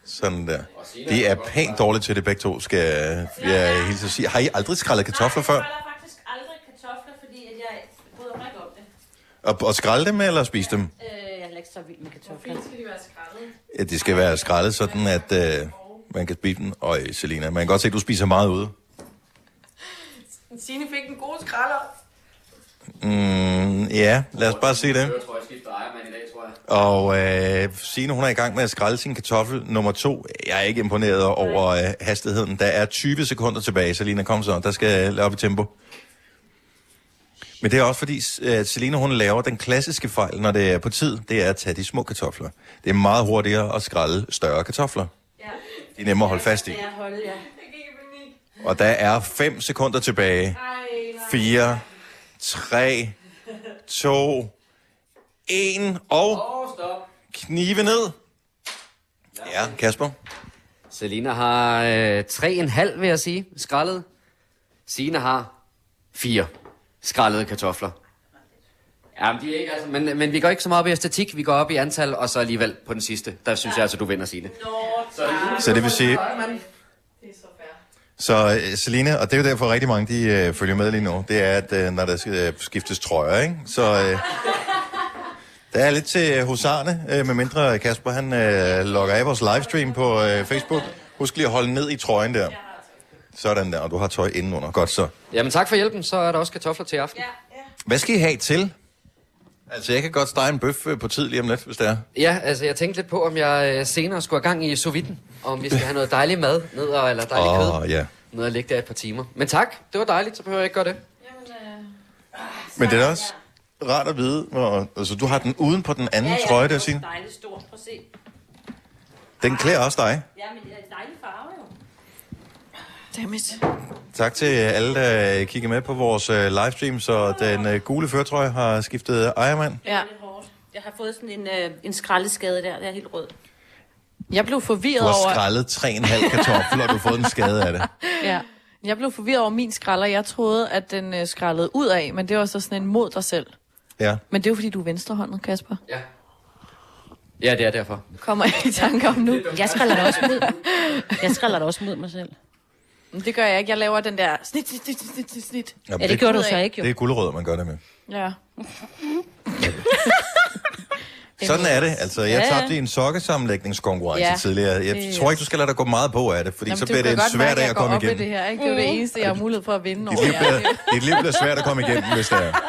Sådan der. De er pænt dårlige til det begge to, skal jeg hilse at sige. Har I aldrig skrællet kartofler før? faktisk aldrig kartofler, fordi at jeg bryder mig ikke om det. Og, og skrælle dem, eller spise dem? Øh, jeg er ikke så vild med kartofler. skal de være skrællet? Ja, de skal være skrællet, sådan at øh, man kan spise dem. Og Selina, man kan godt se, at du spiser meget ude. Signe fik en god skralder. Mm, ja, lad os bare se det. Jeg tror, jeg skifter ejermand i dag, tror jeg. Og øh, Signe, hun er i gang med at skrælle sin kartoffel nummer to. Jeg er ikke imponeret over øh, hastigheden. Der er 20 sekunder tilbage, Selina, kom så. Der skal jeg op i tempo. Men det er også fordi, at Selina, hun laver den klassiske fejl, når det er på tid, det er at tage de små kartofler. Det er meget hurtigere at skrælle større kartofler. De er nemmere at holde fast i. Ja, hold, ja. Og der er 5 sekunder tilbage. 4, 3, 2, 1 og knive ned. Ja, Kasper. Selina har øh, 3,5, vil jeg sige, skrællet. Signe har 4 skrællede kartofler. Ja, men, de er ikke, altså, men, men vi går ikke så meget op i æstetik, vi går op i antal, og så alligevel på den sidste. Der synes jeg altså, du vinder, Signe. Så det vil sige... Så øh, Selina, og det er jo derfor rigtig mange, de øh, følger med lige nu, det er, at øh, når der skal øh, skiftes trøjer, ikke? Så øh, der er lidt til husarne, øh, med mindre Kasper, han øh, logger af vores livestream på øh, Facebook. Husk lige at holde ned i trøjen der. Sådan der, og du har tøj indenunder. Godt så. Jamen tak for hjælpen, så er der også kartofler til aften. Hvad skal I have til? Altså, jeg kan godt stege en bøf øh, på tid lige om lidt, hvis det er. Ja, altså jeg tænkte lidt på, om jeg øh, senere skulle have gang i sous viden. Om vi skal have noget dejlig mad ned, og, eller dejlig kød. Åh, ja. Ned og ligge der et par timer. Men tak, det var dejligt, så behøver jeg ikke gøre det. Men det er også rart at vide, hvor, altså du har den uden på den anden trøje der, Signe. Dejligt stort. Prøv at se. Den klæder også dig. Ja, men det er en dejlig farve jo. Dammit. Tak til alle, der kigger med på vores øh, livestream, så den øh, gule førtrøje har skiftet ejermand. Ja. Jeg har fået sådan en, øh, en skraldeskade der. Det er helt rød. Jeg blev Du forvirret har over... skrællet 3,5 kartofler, og du har fået en skade af det. Ja. Jeg blev forvirret over min skralder. Jeg troede, at den øh, skrællede ud af, men det var så sådan en mod dig selv. Ja. Men det er jo, fordi du er venstrehåndet, Kasper. Ja. Ja, det er derfor. Kommer jeg i tanke om nu. Jeg skræller da også mod. Jeg skræller da også mod mig selv. Men det gør jeg ikke. Jeg laver den der snit, snit, snit, snit, snit, snit. Ja, det gjorde du så ikke, jo. Det er guldrød, man gør det med. Ja. Sådan er det. Altså, jeg Ja, tabte i en sokkesammenlægningskonkurrence Ja. tidligere. Jeg Det- tror ikke, du skal lade dig gå meget på af det, fordi Jamen, så bliver det en svær dag at komme igennem. Det, her, ikke? det er det eneste, jeg har mulighed for at vinde Dit over. liv, bliver, dit liv bliver svært at komme igennem, hvis det er.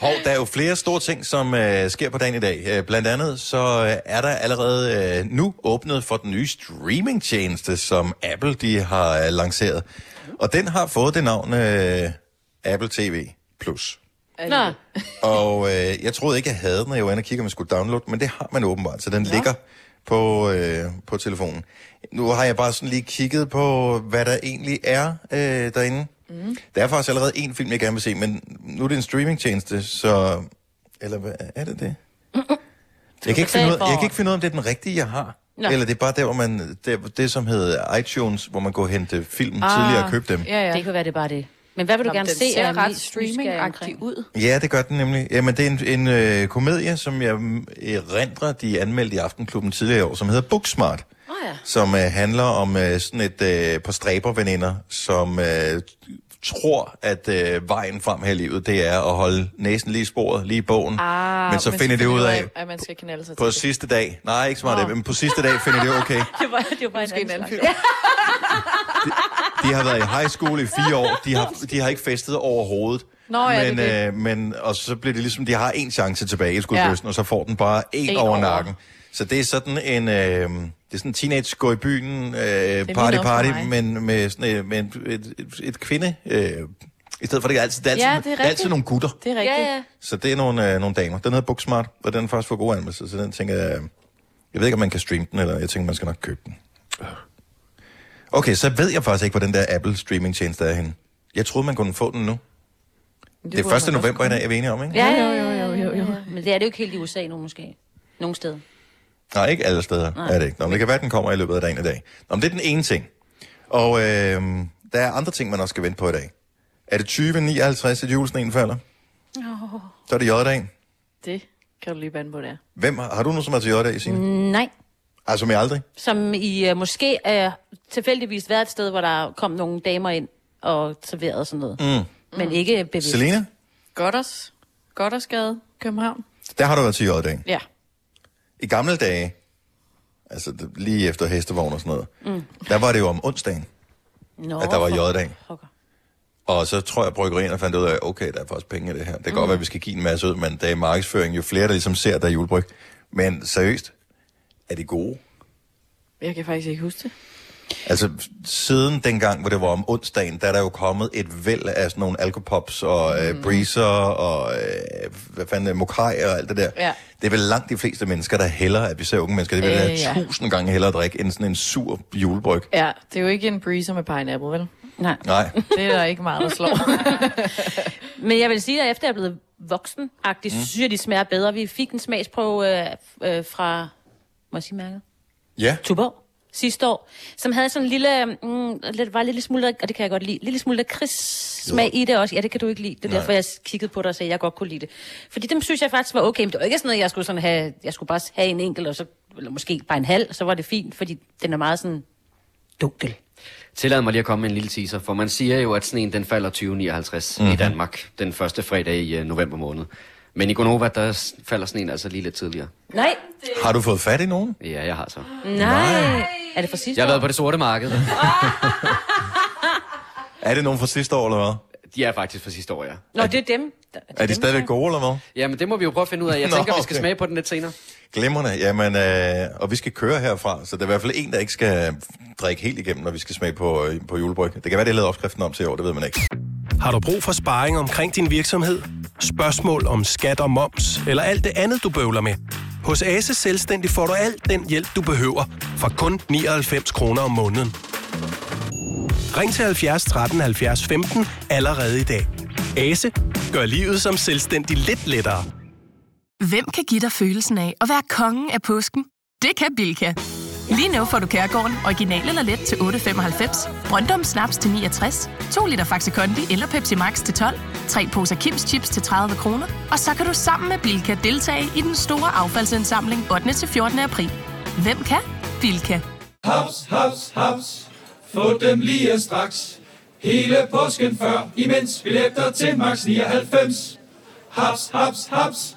Hov, der er jo flere store ting, som øh, sker på dagen i dag. Øh, blandt andet så øh, er der allerede øh, nu åbnet for den nye streamingtjeneste, som Apple de har øh, lanceret. Og den har fået det navn øh, Apple TV+. Plus. Nå. Og øh, jeg troede ikke, jeg havde den, når jeg var inde og kigge, om jeg skulle downloade men det har man åbenbart, så den ja. ligger på, øh, på telefonen. Nu har jeg bare sådan lige kigget på, hvad der egentlig er øh, derinde. Mm. Der er faktisk allerede en film, jeg gerne vil se, men nu er det en streamingtjeneste, så... Eller hvad er det det? Jeg kan, ikke finde ud, jeg kan ikke finde ud af, om det er den rigtige, jeg har. Nå. Eller det er bare der, hvor man... Det, det som hedder iTunes, hvor man går og hente film Ah, tidligere og købe dem. Ja, ja. Det kan være, det er bare det. Men hvad vil du Nå, gerne den se? ser er jeg ret omkring? ud. Ja, det gør den nemlig. Jamen, det er en, en øh, komedie, som jeg mm, erindrer, de anmeldte i Aftenklubben tidligere i år, som hedder Booksmart. Åh oh, ja. Som øh, handler om øh, sådan et øh, par stræberveninder, som øh, tror, at øh, vejen frem her i livet, det er at holde næsen lige i sporet, lige i bogen. Ah, men så finder de ud af, at man skal knalde sig på til sidste dag, nej, ikke så meget Nå. det, men på sidste dag finder de okay. Det var, det var bare Måske en anden, film. De har været i high school i fire år, de har, de har ikke festet overhovedet. Nå, ja, men, det det. Øh, men, og så bliver det ligesom, de har en chance tilbage i skuldbøsten, ja. Ja. og så får den bare en, En over, over. nakken. Så det er sådan en, øh, Det er sådan en teenage gå i byen, øh, party party, men med sådan et, med et, et, et, et kvinde. Øh, I stedet for, det er altid, det er altid, Ja, ja, det er det er altid rigtigt. nogle gutter. Det er rigtigt. Ja, ja. Så det er nogle, øh, nogle damer. Den hedder Booksmart, og den har faktisk fået gode anmeldelser, så den tænker jeg... Jeg ved ikke, om man kan streame den, eller jeg tænker, man skal nok købe den. Okay, så ved jeg faktisk ikke, hvor den der Apple streaming tjeneste er henne. Jeg troede, man kunne få den nu. Det, det er 1. november i dag, er vi enige om, ikke? Ja, jo, jo, jo, jo, jo. Men det er det jo ikke helt i USA nu, måske. Nogle steder. Nej, ikke alle steder Nej. Er det ikke. Nå, men det kan være, at den kommer i løbet af dagen i dag. Nå, men det er den ene ting. Og øh, der er andre ting, man også skal vente på i dag. Er det 2059, at julesneen falder? Oh, Så er det J-dagen. det kan du lige bande på der. Hvem, har har du nogen, som er til J-dag, Signe? Mm. Nej. Altså, som jeg aldrig? Som i uh, måske uh, tilfældigvis været et sted, hvor der kom nogle damer ind og serverede sådan noget. Mm. Men ikke bevidst. Selina? Godders. Goddersgade, København. Der har du været til J-dag. Ja. I gamle dage, altså det- lige efter hestevogn og sådan noget, Mm. der var det jo om onsdagen, Nå, at der var J-dag. Og så tror jeg, bryggerierne fandt ud af, okay, der er faktisk penge i det her. Det kan mm. godt være, at vi skal give en masse ud, men det er markedsføring. Jo flere, der ligesom ser, der er julebryg. Men seriøst, er de gode? Jeg kan faktisk ikke huske det. Altså, siden dengang, hvor det var om onsdagen, der er der jo kommet et væld af sådan nogle alkopops og øh, breezer og øh, hvad fanden, mokai og alt det der. Ja. Det er vel langt de fleste mennesker, der hælder, at vi ser unge mennesker, det vil Øh, have ja. tusind gange hellere at drikke, end sådan en sur julebryg. Ja, det er jo ikke en breezer med pineapple, vel? Nej. Nej. Det er der ikke meget, der slår. Men jeg vil sige, at efter jeg er blevet voksen mm. synes jeg, de smager bedre. Vi fik en smagsprøve øh, øh, fra, må jeg sige mærket? Ja. Tuborg sidste år, som havde sådan en lille, mm, lidt, var en lille smule, og det kan jeg godt lide, lille smule smag i det også. Ja, det kan du ikke lide. Det er Nej. derfor, jeg kiggede på dig og sagde, at jeg godt kunne lide det. Fordi dem synes jeg faktisk var okay, men det var ikke sådan noget, jeg skulle sådan have, jeg skulle bare have en enkelt, og så, eller måske bare en halv, så var det fint, fordi den er meget sådan dunkel. Tillad mig lige at komme med en lille teaser, for man siger jo, at sådan en den falder 2059 mm-hmm. i Mhm. Danmark, den første fredag i uh, november måned. Men i Gonova, der falder sådan en altså lige lidt tidligere. Nej. Har du fået fat i nogen? Ja, jeg har så. Nej. Er det for sidste Jeg har år? været på det sorte marked. Er det nogen fra sidste år, eller hvad? De er faktisk fra sidste år, ja. Nå, det er dem. der- Er de stadigvæk gode, eller hvad? Jamen, det må vi jo prøve at finde ud af. Jeg Nå, tænker, vi skal okay. smage på den lidt senere. Glimrende. Jamen, øh, og vi skal køre herfra, så der er i hvert fald en, der ikke skal drikke helt igennem, når vi skal smage på, øh, på julebryg. Det kan være, det er lavet opskriften om til i år, det ved man ikke. Har du brug for sparring omkring din virksomhed? Spørgsmål om skat og moms, eller alt det andet, du bøvler med? Hos Ase Selvstændig får du alt den hjælp, du behøver, for kun 99 kroner om måneden. Ring til 70 13 70 15 allerede i dag. Ase gør livet som selvstændig lidt lettere. Hvem kan give dig følelsen af at være kongen af påsken? Det kan Bilka! Lige nu får du Kærgården original eller let til 8.95, Brøndum Snaps til 69, 2 liter Faxi Kondi eller Pepsi Max til 12, 3 poser Kims Chips til 30 kroner, og så kan du sammen med Bilka deltage i den store affaldsindsamling 8. til 14. april. Hvem kan? Bilka. Haps, haps, haps. Få dem lige straks. Hele påsken før, imens billetter til max 99. Haps, haps, haps.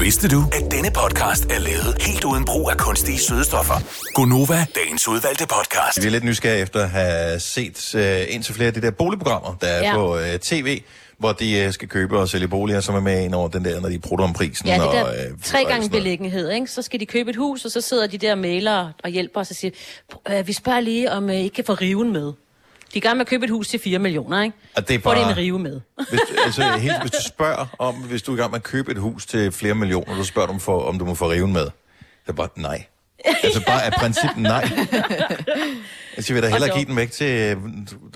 Vidste du, at denne podcast er lavet helt uden brug af kunstige sødestoffer? Gonova, dagens udvalgte podcast. Vi er lidt nysgerrige efter at have set uh, indtil flere af de der boligprogrammer, der er Ja. på uh, tv, hvor de uh, skal købe og sælge boliger, som er med ind over den der, når de prutter om prisen. Ja, det og, der øh, tre og gange beliggenhed, ikke? Så skal de købe et hus, og så sidder de der mailere og hjælper os og siger, "Øh, vi spørger lige, om I ikke kan få riven med. De er i gang med at købe et hus til 4 millioner, ikke? Og det er Får bare- en rive med. Hvis, altså, helt, hvis du spørger om, hvis du er i gang med at købe et hus til flere millioner, så spørger du, om, for, om du må få riven med. Det er bare nej. Altså bare af princip nej. Jeg siger, vil da hellere give den væk til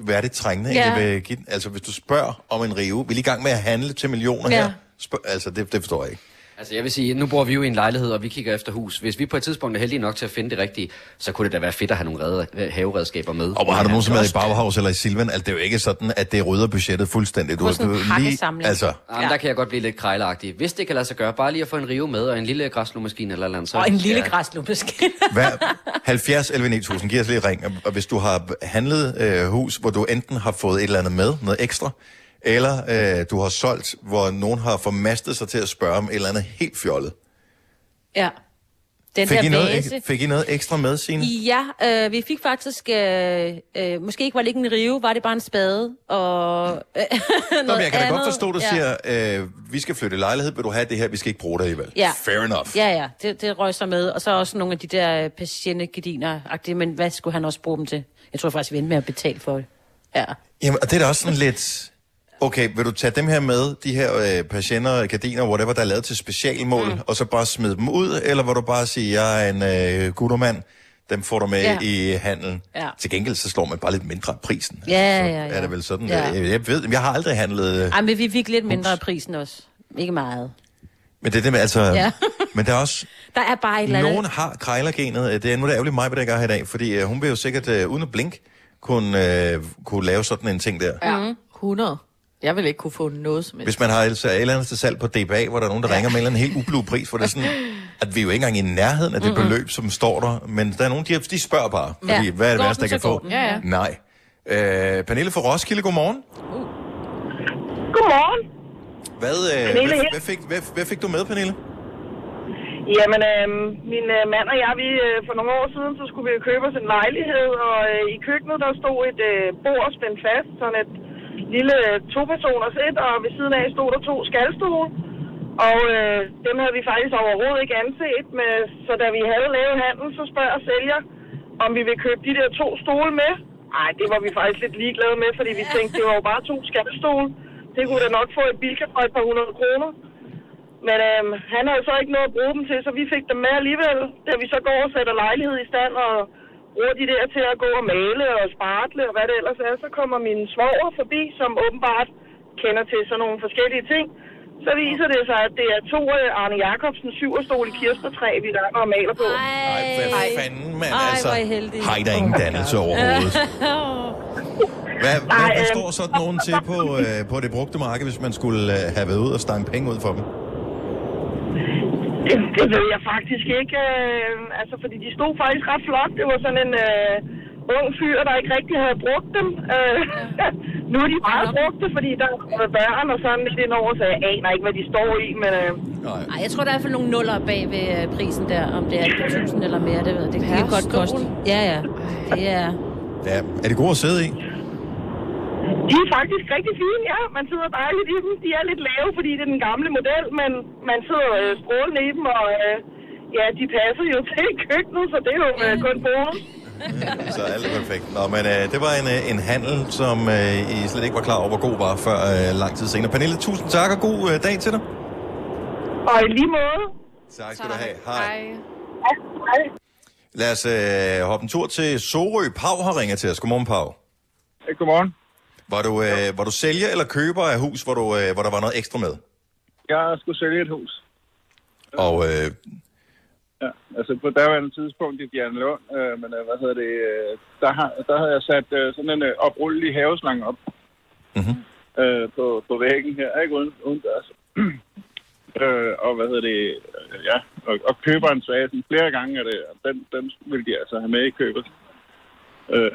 værdigt trængende. Ja. Ja. Vil give den, altså hvis du spørger om en rive, vil I i gang med at handle til millioner Ja. her? Spørg, altså det, det forstår jeg ikke. Altså jeg vil sige, nu bor vi jo i en lejlighed, og vi kigger efter hus. Hvis vi på et tidspunkt er heldige nok til at finde det rigtige, så kunne det da være fedt at have nogle redde, haveredskaber med. Og hvor har du nogensinde været i Bauhaus eller i Silvan? Altså, det er jo ikke sådan, at det rydder budgettet fuldstændig. På sådan en du, pakkesamling. altså, Jamen, der kan jeg godt blive lidt krejleragtig. Hvis det kan lade sig gøre, bare lige at få en rive med og en lille græsslåmaskine eller andet. Så, Og en lille græslumaskine. hvad, 70 11 9000, giv os lige ring. Og hvis du har handlet øh, hus, hvor du enten har fået et eller andet med, noget ekstra, eller øh, du har solgt, hvor nogen har formastet sig til at spørge om et eller andet helt fjollet. ja. Den Fik der I, noget, vase. ek- fik I noget ekstra med, Signe? Ja, øh, vi fik faktisk, øh, øh, måske ikke var det ikke en rive, var det bare en spade, og øh, Nå, men jeg kan da godt forstå, at du ja. siger, øh, vi skal flytte lejlighed, vil du have det her, vi skal ikke bruge det alligevel. Ja. Fair enough. Ja, ja, det, det røg så med. Og så også nogle af de der patientgardiner men hvad skulle han også bruge dem til? Jeg tror faktisk, vi endte med at betale for det. Ja. Jamen, og det er da også sådan lidt... Okay, vil du tage dem her med, de her øh, patienter, gardiner, whatever, der er lavet til specialmål, mm. og så bare smide dem ud, eller vil du bare sige, jeg er en øh, guttermand, dem får du med Ja. i handelen. Ja. Til gengæld, så slår man bare lidt mindre af prisen. Ja, ja, ja. Er det vel sådan? Ja. Jeg, jeg ved, jeg har aldrig handlet... Øh, Ej, men vi fik lidt mindre af prisen også. Ikke meget. men det er det med, altså... Ja. men der er også... Der er bare et eller andet... Nogen har krejlergenet. Det er nu det ærgerligt mig, hvad der er her i dag, fordi øh, hun vil jo sikkert, øh, uden at blink, kunne, øh, kunne lave sådan en ting der. Ja, 100. Jeg vil ikke kunne få noget som helst. Hvis man har altså et eller andet til salg på DBA, hvor der er nogen, der ja. ringer med en eller anden helt ublu pris, hvor det er sådan, at vi er jo ikke engang i nærheden af det Mm-mm. beløb, som står der, men der er nogen, de, de spørger bare, fordi Ja. hvad er det værste, jeg kan få? Ja, ja. Nej. Øh, Pernille fra Roskilde, godmorgen. Godmorgen. Hvad, øh, Pernille hvad, hvad, fik, hvad, hvad fik du med, Pernille? Jamen, øh, min øh, mand og jeg, vi, øh, for nogle år siden, så skulle vi købe os en lejlighed, og øh, i køkkenet, der stod et øh, bord spændt fast, sådan et lille øh, to-personers et, og ved siden af stod der to skalstole. Og øh, dem havde vi faktisk overhovedet ikke anset, med, så da vi havde lavet handel, så spørger sælger, om vi vil købe de der to stole med. Nej, det var vi faktisk lidt ligeglade med, fordi vi tænkte, det var jo bare to skalstole. Det kunne da nok få et bilka for et par hundrede kroner. Men øhm, han havde så ikke noget at bruge dem til, så vi fik dem med alligevel. Da vi så går og sætter lejlighed i stand og bruger de der til at gå og male og spartle og hvad det ellers er, så kommer min svoger forbi, som åbenbart kender til sådan nogle forskellige ting. Så viser det sig, at det er to øh, Arne Jacobsen syverstol i kirsebærtræ, vi der og maler på. Ej, hvad fanden, mand, Ej, altså. hvor er I heldige. Har I da ingen dannelse overhovedet? Hvad, hvad, Nej, hvad øhm. står sådan nogen til på, øh, på det brugte marked, hvis man skulle øh, have været ud og stange penge ud for dem? Det, det ved jeg faktisk ikke. Øh, altså, fordi de stod faktisk ret flot. Det var sådan en øh, ung fyr, der ikke rigtig havde brugt dem. Øh, nu er de meget brugte, fordi der er børn og sådan lidt indover, så jeg aner ikke, hvad de står i. Men øh, Ej, jeg tror, der er i hvert fald nogle nuller bag ved øh, prisen der, om det er et par tusind eller mere, det ved jeg. Det kan godt koste. Ja, ja. Det er... Ja. Er det gode at sidde i? De er faktisk rigtig fine, ja. Man sidder dejligt i dem. De er lidt lave, fordi det er den gamle model, men man sidder øh, strålende i dem, og øh, ja, de passer jo til køkkenet, så det er jo øh, kun bonus. Så alt er perfekt. Nå, men øh, det var en, øh, en handel, som øh, I slet ikke var klar over, hvor god var før øh, lang tid senere. Pernille, tusind tak og god øh, dag til dig. Og i lige måde. Tak skal du have. Hej. Ja, hej. Lad os øh, hoppe en tur til Sorø. Pau har ringet til os. Godmorgen, Pau. Godmorgen. Var du, øh, var du sælger eller køber af hus, hvor, du, øh, hvor der var noget ekstra med? Jeg skulle sælge et hus. Og øh, Ja, altså på daværende tidspunkt i Bjørnlund, øh, men øh, hvad hedder det, øh, der, har, der havde jeg sat øh, sådan en øh, oprullelig haveslange op mm-hmm. øh, på, på væggen her, ikke uden, uden dørs. øh, og hvad hedder det, øh, ja, og, og køberen sagde sådan flere gange, at øh, den, den ville de altså have med i købet. Øh,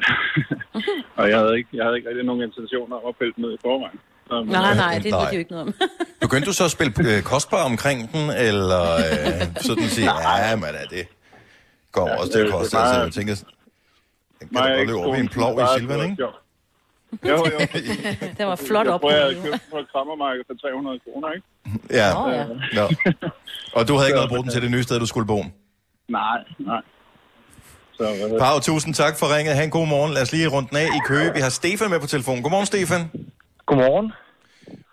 og jeg havde, ikke, jeg havde ikke rigtig nogen intentioner om at pille den ned i forvejen. Så, Nej, øh, nej, det ved de jo ikke noget om. begyndte du så at spille øh, kostbar omkring den, eller øh, sådan sige, ja, men er det går Ja, også til at det- det er koste. Altså, jeg tænker, den kan da godt løbe i en plov i Silvan, der ikke? sjovt. Jo, jo. Det var flot op. jeg havde købt den på et krammermarked for 300 kroner, ikke? Ja. Nå, ja. Nå. Og du havde ikke noget at bruge den til det nye sted, du skulle bo? Nej, nej. Så, hedder Pau, tusind tak for ringet. Ha' en god morgen. Lad os lige rundt den af i Køge. Vi har Stefan med på telefonen. Godmorgen, Stefan. Godmorgen.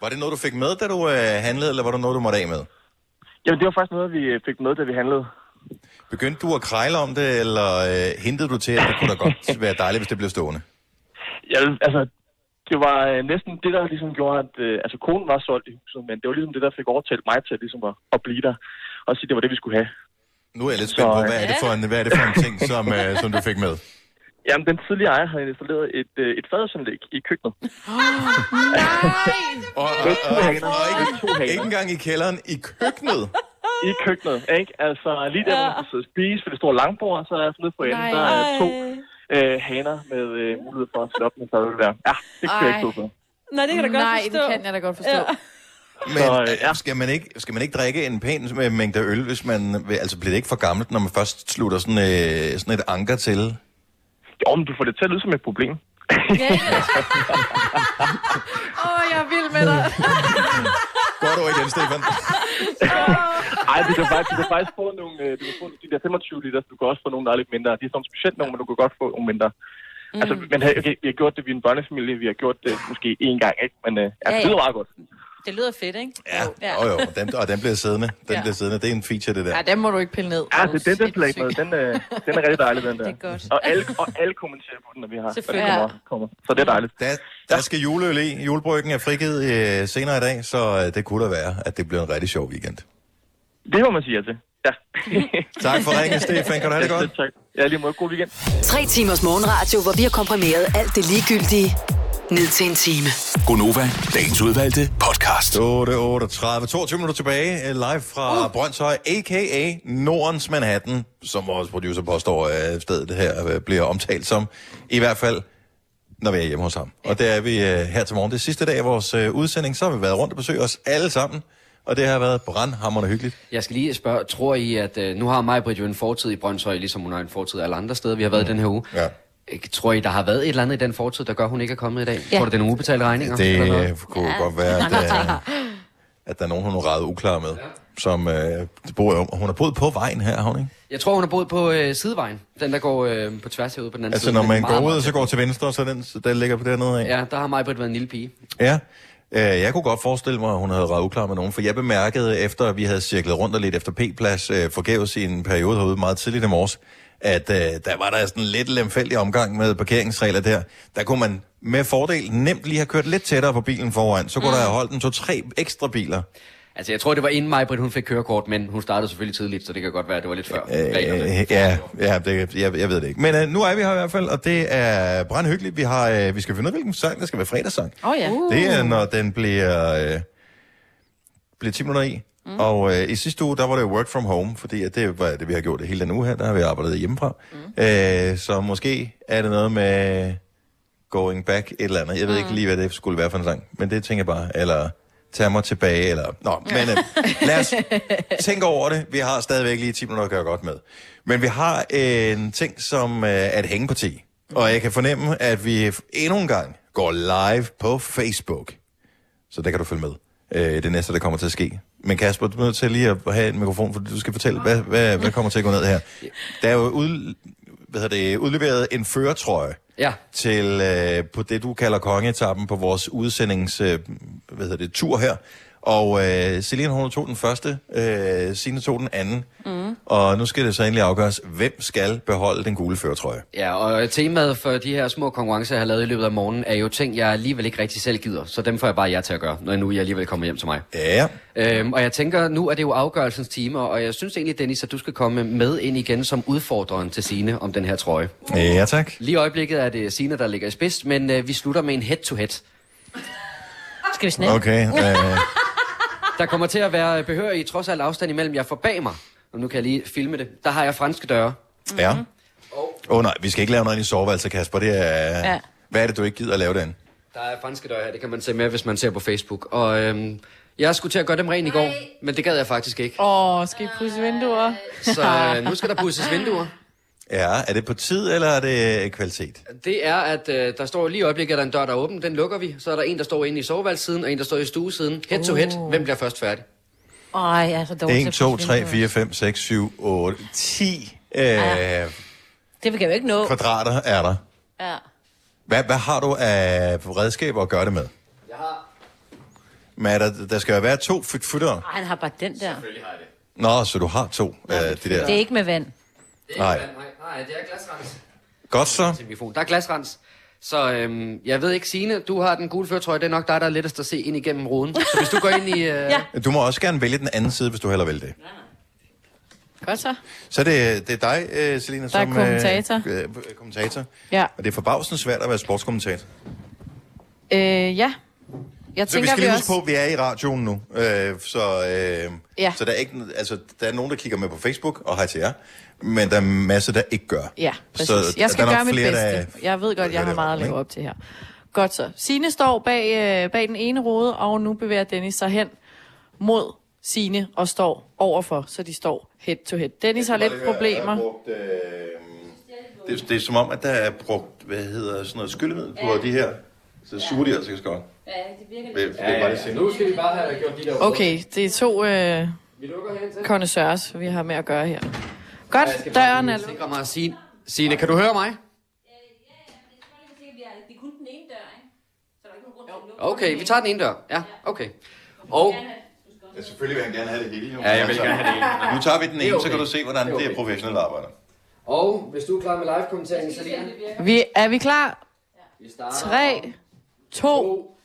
Var det noget, du fik med, da du øh, handlede, eller var det noget, du måtte af med? Jamen, det var faktisk noget, vi øh, fik med, da vi handlede. Begyndte du at krejle om det, eller øh, hentede du til, at det kunne da godt være dejligt, hvis det blev stående? Ja, altså, det var øh, næsten det, der ligesom gjorde, at øh, altså, konen var solgt i huset, men det var ligesom det, der fik overtalt mig til ligesom at, at blive der og sige, det var det, vi skulle have. Nu er jeg lidt spændt på, hvad er det for en, hvad er det for en ting, som, øh, som du fik med? Jamen, den tidligere ejer har installeret et, øh, et fadelsanlæg i køkkenet. Og, Med to og, og ikke, Med to haner. ikke engang i kælderen, i køkkenet. I køkkenet, ikke? Altså, lige der, hvor man og spise, for det store langbord, så er jeg nede på enden, Nej. der er to øh, haner med øh, mulighed for at sætte op med fadøl der. Ja, det kan jeg ikke stå for. Nej, det kan da godt Nej, forstå. det kan jeg da godt forstå. Ja. Men ja. skal, man ikke, skal man ikke drikke en pæn øh, mængde øl, hvis man... Altså, bliver det ikke for gammelt, når man først slutter sådan, øh, sådan et anker til? Jo, men du får det til at lyde som et problem. Åh, oh, jeg er vild med dig. Godt ord igen, Stefan. Ej, du kan faktisk, du kan faktisk få nogle, øh, du kan få de der 25 liter, du kan også få nogle, der er lidt mindre. De er sådan specielt nogle, men du kan godt få nogle mindre. Mm. Altså, men okay, vi har gjort det, vi er en børnefamilie, vi har gjort det måske én gang, ikke? Men øh, ja, Ja, det ja. lyder meget godt. Det lyder fedt, ikke? Ja, ja. Oh, jo, og den, og den bliver siddende. Den Ja. bliver siddende. Det er en feature, det der. Ja, den må du ikke pille ned. Ja, det, den, den play med, den, øh, den er rigtig dejlig, den der. Det er godt. Og alle, og alle kommenterer på den, når vi har. Selvfølgelig. når kommer, kommer. Så det er dejligt. Der, der skal juleøl i. Julebryggen er frigivet øh, senere i dag, så øh, det kunne da være, at det bliver en rigtig sjov weekend. Det må man sige ja til. Ja. Tak for ringen, Stefan. Kan du have det Ja, godt? Tak. Ja, lige måde. God weekend. Tre timers morgenradio, hvor vi har komprimeret alt det ligegyldige ned til en time. Gonova, dagens udvalgte podcast. 8.38. 22 minutter tilbage. øh, Live fra uh. Brøndshøj, a.k.a. Nordens Manhattan, som vores producer påstår, at stedet her øh, bliver omtalt som. I hvert fald, når vi er hjemme hos ham. Og der er vi øh, her til morgen. Det sidste dag af vores øh, udsending. Så har vi været rundt og besøgt os alle sammen. Og det har været brandhammerende hyggeligt. Jeg skal lige spørge, tror I, at øh, nu har mig Britt jo en fortid i Brøndshøj, ligesom hun har en fortid alle andre steder, vi har været mm. den her uge. Ja. Ikke, Tror I, der har været et eller andet i den fortid, der gør, at hun ikke er kommet i dag? Ja. Tror du, det er nogle ubetalte regninger? Det eller noget? kunne ja. godt være, at, øh, at der er nogen, hun er ret uklar med. Som øh, bor, hun har boet på vejen her, har hun ikke? Jeg tror, hun har boet på øh, sidevejen. Den, der går øh, på tværs herude på den anden Altså, side. når Den man går meget, ud, meget så går til venstre, så den, der ligger på dernede af. Ja, der har mig Britt været en lille pige. Ja. Øh, Jeg kunne godt forestille mig, at hun havde ret uklar med nogen, for jeg bemærkede, efter at vi havde cirklet rundt og lidt efter P-plads øh, forgæves i en periode herude meget tidligt i morges, at øh, der var der sådan lidt lemfældig omgang med parkeringsregler der. Der kunne man med fordel nemt lige have kørt lidt tættere på bilen foran, så kunne mm. der have holdt en to-tre ekstra biler. Altså, jeg tror, det var inden mig, Britt, hun fik kørekort, men hun startede selvfølgelig tidligt, så det kan godt være, at det var lidt før. Øh, ja, ja det, jeg, jeg ved det ikke. Men øh, nu er vi her i hvert fald, og det er brandhyggeligt. Vi, har, øh, vi skal finde ud af, hvilken sang, der skal være fredagssang. Åh oh, ja. Uh. Det er, når den bliver, øh, bliver 10 minutter i. Mm. Og øh, i sidste uge, der var det work from home, fordi at det var det, vi har gjort det hele den uge her. Der har vi arbejdet hjemmefra. Mm. Øh, så måske er det noget med going back et eller andet. Jeg ved mm. ikke lige, hvad det skulle være for en sang, men det tænker jeg bare. Eller tage mig tilbage, eller... Nå, men øh, lad os tænke over det. Vi har stadigvæk lige 10 minutter at gøre godt med. Men vi har en ting, som øh, er et hængeparti. Og jeg kan fornemme, at vi endnu en gang går live på Facebook. Så der kan du følge med. Øh, det næste, der kommer til at ske. Men Kasper, du er nødt til lige at have en mikrofon, for du skal fortælle, hvad, hvad, hvad kommer til at gå ned her. Der er jo ud, hvad hedder det, udleveret en føretrøje ja. til øh, på det, du kalder kongeetappen på vores udsendings øh, hvad hedder det, tur her. Og øh, Celine, hun tog den første, øh, Signe tog den anden. Mm. Og nu skal det så endelig afgøres, hvem skal beholde den gule føretrøje. Ja, og temaet for de her små konkurrencer, jeg har lavet i løbet af morgenen, er jo ting, jeg alligevel ikke rigtig selv gider. Så dem får jeg bare jer til at gøre, når nu I alligevel kommer hjem til mig. Ja. Øhm, og jeg tænker, nu er det jo afgørelsens time, og jeg synes egentlig, Dennis, at du skal komme med ind igen som udfordreren til Sine om den her trøje. Ja, tak. Lige i øjeblikket er det Sine, der ligger i spids, men øh, vi slutter med en head-to-head. Skal vi snakke? Okay. Øh, Der kommer til at være behørig trods alt afstand imellem jer for bag mig. Og nu kan jeg lige filme det. Der har jeg franske døre. ja. Åh oh, nej, vi skal ikke lave noget i soveværelse, Kasper. Det er... Ja. Hvad er det, du ikke gider at lave den? Der er franske døre her, det kan man se med, hvis man ser på Facebook. Og øhm, jeg skulle til at gøre dem ren i går, men det gad jeg faktisk ikke. Åh, oh, skal I pudse vinduer? Så øh, nu skal der pudses vinduer. Ja, er det på tid, eller er det kvalitet? Det er, at øh, der står lige i øjeblikket, at der er en dør, der er åben. Den lukker vi. Så er der en, der står inde i soveværelsesiden, og en, der står i stuesiden. Head to head. Hvem bliver først færdig? Ej, jeg er så dårlig til 1, at 2, pudse 3, vinduer. 4, 5, 6, 7, 8, 10 øh, Ja. Det kan jeg jo ikke nå. kvadrater er der. Ja. Hvad, hvad har du af redskaber at gøre det med? Jeg har... Men er der, der skal jo være to fytfyttere. Ej, han har bare den der. Nå, så du har to af de der. Det er ikke med vand. Nej. Nej, nej, det er glasrens. Godt så. Telefon. Der er glasrens. Så øhm, jeg ved ikke, Signe, du har den gule førtrøje. Det er nok dig, der er lettest at se ind igennem ruden. Så hvis du går ind i... Øh... ja. Du må også gerne vælge den anden side, hvis du heller vil det. Godt så. Så er det, det er dig, øh, Selina, Der er som... kommentator. Øh, øh, kommentator. Ja. Og det er forbavsende svært at være sportskommentator. Øh, ja. Jeg Så vi tænker, skal lige også... huske på, at vi er i radioen nu. Øh, så, øh, Ja. så der er, ikke, altså, der er nogen, der kigger med på Facebook, og hej til jer. Men der er masser, der ikke gør. Ja, præcis. Så jeg skal gøre mit flere, bedste. der- Jeg ved godt, jeg har meget at leve op til her. Godt så. Sine står bag, øh, bag den ene rode, og nu bevæger Dennis sig hen mod Sine og står overfor, så de står head to head. Dennis har lidt problemer. Brugt, øh, det, det er som om, at der er brugt, hvad hedder sådan noget, skyllemiddel på de her. Så suger de altså ikke så godt. Ja, det virker Det, det er bare det Nu skal vi bare have gjort de der... Okay, det er to øh, connoisseurs, vi har med at gøre her. Godt, døren er Sikre mig, Signe. Signe, kan du høre mig? Er? Så er Okay, vi tager den ene dør. Ja, okay. Og... Ja, selvfølgelig vil han gerne have det hele. jo. Ja, jeg vil gerne have det hele. Nu tager vi den ene, så okay. kan du se, hvordan Det er det er okay. professionelt arbejder. Og hvis du er klar med live-kommenteringen, Selina. Vi, er vi klar? Vi starter. 3, 2,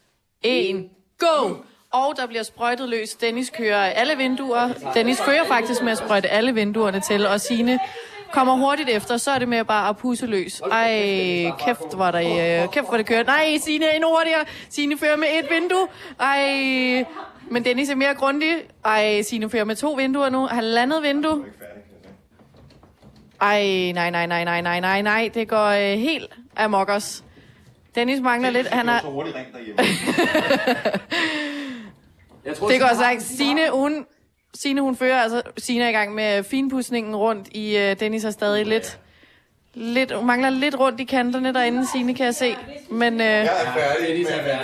1, go! Og der bliver sprøjtet løs. Dennis kører alle vinduer. Dennis kører faktisk med at sprøjte alle vinduerne til, og Signe kommer hurtigt efter, så er det med bare at pusse løs. Ej, kæft var der, øh, kæft hvor det kører. Nej, Signe endnu hurtigere. Signe fører med et vindue. Ej, men Dennis er mere grundig. Ej, Signe fører med to vinduer nu. Halvandet vindue. Ej, nej, nej, nej, nej, nej, nej, nej. Det går øh, helt amok os. Dennis mangler lidt. Han er... Det går sagt. Signe, hun, Signe, hun fører, altså Signe er i gang med finpudsningen rundt i, uh, Dennis er stadig lidt, lidt, hun mangler lidt rundt i kanterne derinde, Signe kan jeg se. Men uh,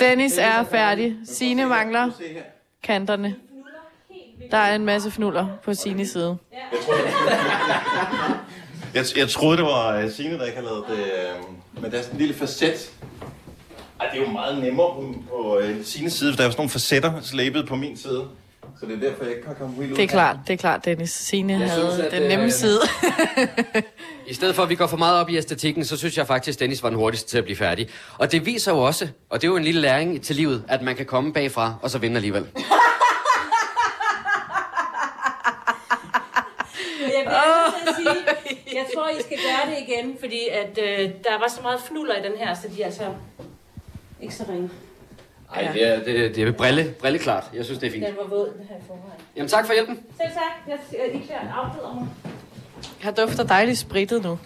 Dennis er færdig. Signe mangler kanterne. Der er en masse fnuller på Signes side. Jeg, jeg troede, det var uh, Signe, der ikke havde lavet det, uh, men der er sådan en lille facet. Ej, det er jo meget nemmere på, på uh, Signes side, for der er sådan nogle facetter slæbet på min side. Så det er derfor, jeg ikke kan komme helt ud. Det er klart, det er klart, Dennis. Signe Jeg havde synes, at, den nemme øh, side. I stedet for, at vi går for meget op i æstetikken, så synes jeg faktisk, at Dennis var den hurtigste til at blive færdig. Og det viser jo også, og det er jo en lille læring til livet, at man kan komme bagfra og så vinde alligevel. Jeg at sige, jeg tror, I skal gøre det igen, fordi at, øh, der var så meget fnuller i den her, så de er altså ikke så ringe. Ej, det er, det, det er brille, brille klart. Jeg synes, det er fint. Den var våd, den her i forvejen. Jamen tak for hjælpen. Selv tak. Jeg, jeg, I klæder afbryder mig. Her dufter dejligt spritet nu.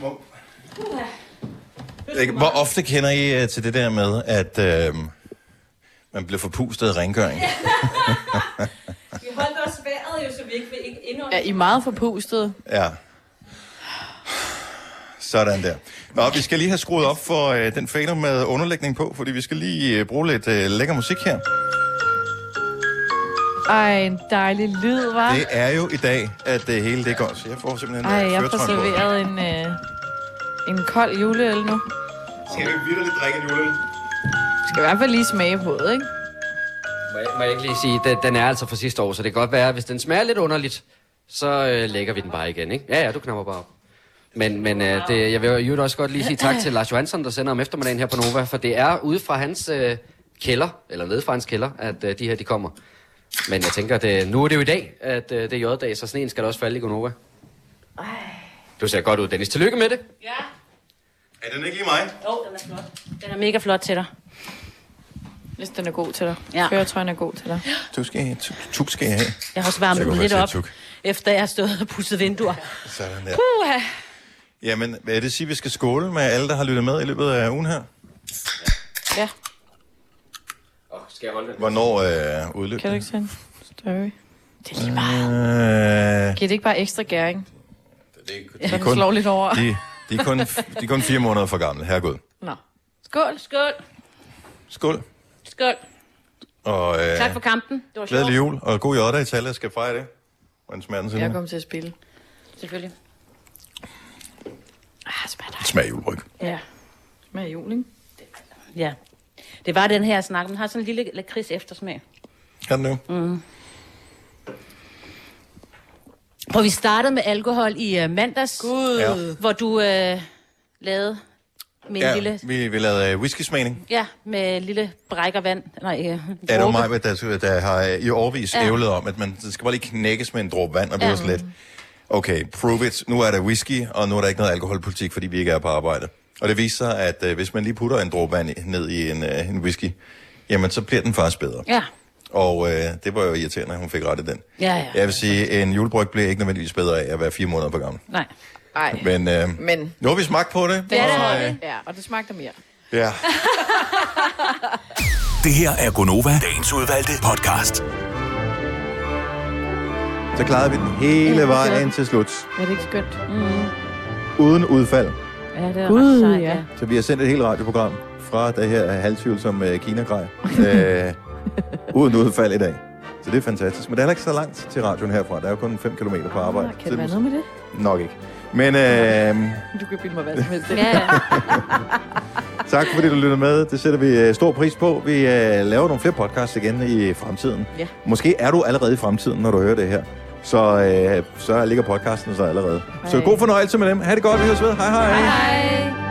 Ikke? Hvor ofte kender I uh, til det der med, at uh, man bliver forpustet af rengøring? Vi holdt os vejret jo, vi ikke vil indånde. Er I meget forpustet? Ja. Sådan der. Nå, vi skal lige have skruet op for uh, den fader med underlægning på, fordi vi skal lige uh, bruge lidt uh, lækker musik her. Ej, en dejlig lyd, var. Det er jo i dag, at det hele det går. Så jeg får simpelthen Ej, øh, jeg får serveret en, øh, en kold juleøl nu. Skal vi virkelig drikke en juleøl? Skal i hvert fald lige smage på det, ikke? Må jeg, må jeg ikke lige sige, den, den er altså fra sidste år, så det kan godt være, hvis den smager lidt underligt, så øh, lægger vi den bare igen, ikke? Ja, ja, du knapper bare op. Men, men øh, det, jeg vil jo også godt lige sige tak til Lars Johansson, der sender om eftermiddagen her på Nova, for det er ude fra hans øh, kælder, eller nede fra hans kælder, at øh, de her de kommer. Men jeg tænker, at øh, nu er det jo i dag, at øh, det er J-dag, så sneen skal da også falde i Gonova. Du ser godt ud, Dennis. Tillykke med det. Ja. Er den ikke lige mig? Jo, den er flot. Den er mega flot til dig. Hvis den er god til dig. Ja. Føretrøjen er god til dig. Du skal, I- tuk, tuk skal I have. Jeg har også Så varmet jeg den lidt op, tuk. efter jeg har stået og pudset vinduer. Sådan der. Puha. Jamen, hvad det sige, vi skal skåle med alle, der har lyttet med i løbet af ugen her? Ja. Oh, skal jeg holde den? Hvornår øh, udløb Kan du det? ikke sende story? Det er lige Øh, Giver det ikke bare ekstra gæring? de Så den slår lidt over. De, de, er kun, de er kun fire måneder for gamle. Herregud. Nå. Skål. Skål. Skål. Skål. Og øh, Tak for kampen. Det var sjovt. glædelig jul, og god jodder i tallet. Skal fejre det. Hvordan smager den Jeg kommer til at spille. Selvfølgelig. Ah, smager dejligt. Smager juleryg. Ja. Smager jul, ikke? Ja. Det var den her snak. Den har sådan en lille lakrids eftersmag. Kan den nu? Mm. Og vi startede med alkohol i uh, mandags, Gud. Ja. hvor du uh, lavede Med Ja, lille, vi, vi lavede uh, whisky-smagning. ja, med lille brækker vand. Nej, øh, Ja, det var mig, der, der har øh, i årvis Ja. ævlet om, at man skal bare lige knækkes med en dråbe vand, og det Ja. var slet. Okay, prove it. Nu er der whisky, og nu er der ikke noget alkoholpolitik, fordi vi ikke er på arbejde. Og det viser sig, at øh, hvis man lige putter en dråbe vand ned i en, øh, en whisky, jamen så bliver den faktisk bedre. Ja, Og øh, det var jo irriterende, at hun fik ret i den. ja, ja. Jeg vil sige, en julebryg bliver ikke nødvendigvis bedre af at være fire måneder på gammel. Nej. Nej. Men, øh, Men nu har vi smagt på det. det er og, det, øh, ja, og det smagte mere. Ja. Det her er Gonova, dagens udvalgte podcast. Så klarede vi den hele vejen til slut. Er det ikke skønt? Mm. Uden udfald. Ja, det er Gud, sejt, ja. ja. Så vi har sendt et helt radioprogram fra det her halvtvivlsomme uh, Kina-grej. øh, uden udfald i dag. Så det er fantastisk. Men det er heller ikke så langt til radioen herfra. Der er jo kun 5 km på arbejde. Kan det være noget med det? Nok ikke. Men øh, Du kan bilde mig hvad som helst. Ja, ja. tak fordi du lyttede med. Det sætter vi øh, stor pris på. Vi øh, laver nogle flere podcasts igen i fremtiden. Ja. Måske er du allerede i fremtiden, når du hører det her. Så, øh, så ligger podcasten så allerede. Så Hej. god fornøjelse med dem. Ha' det godt. Vi høres ved. Hej hej. Hej.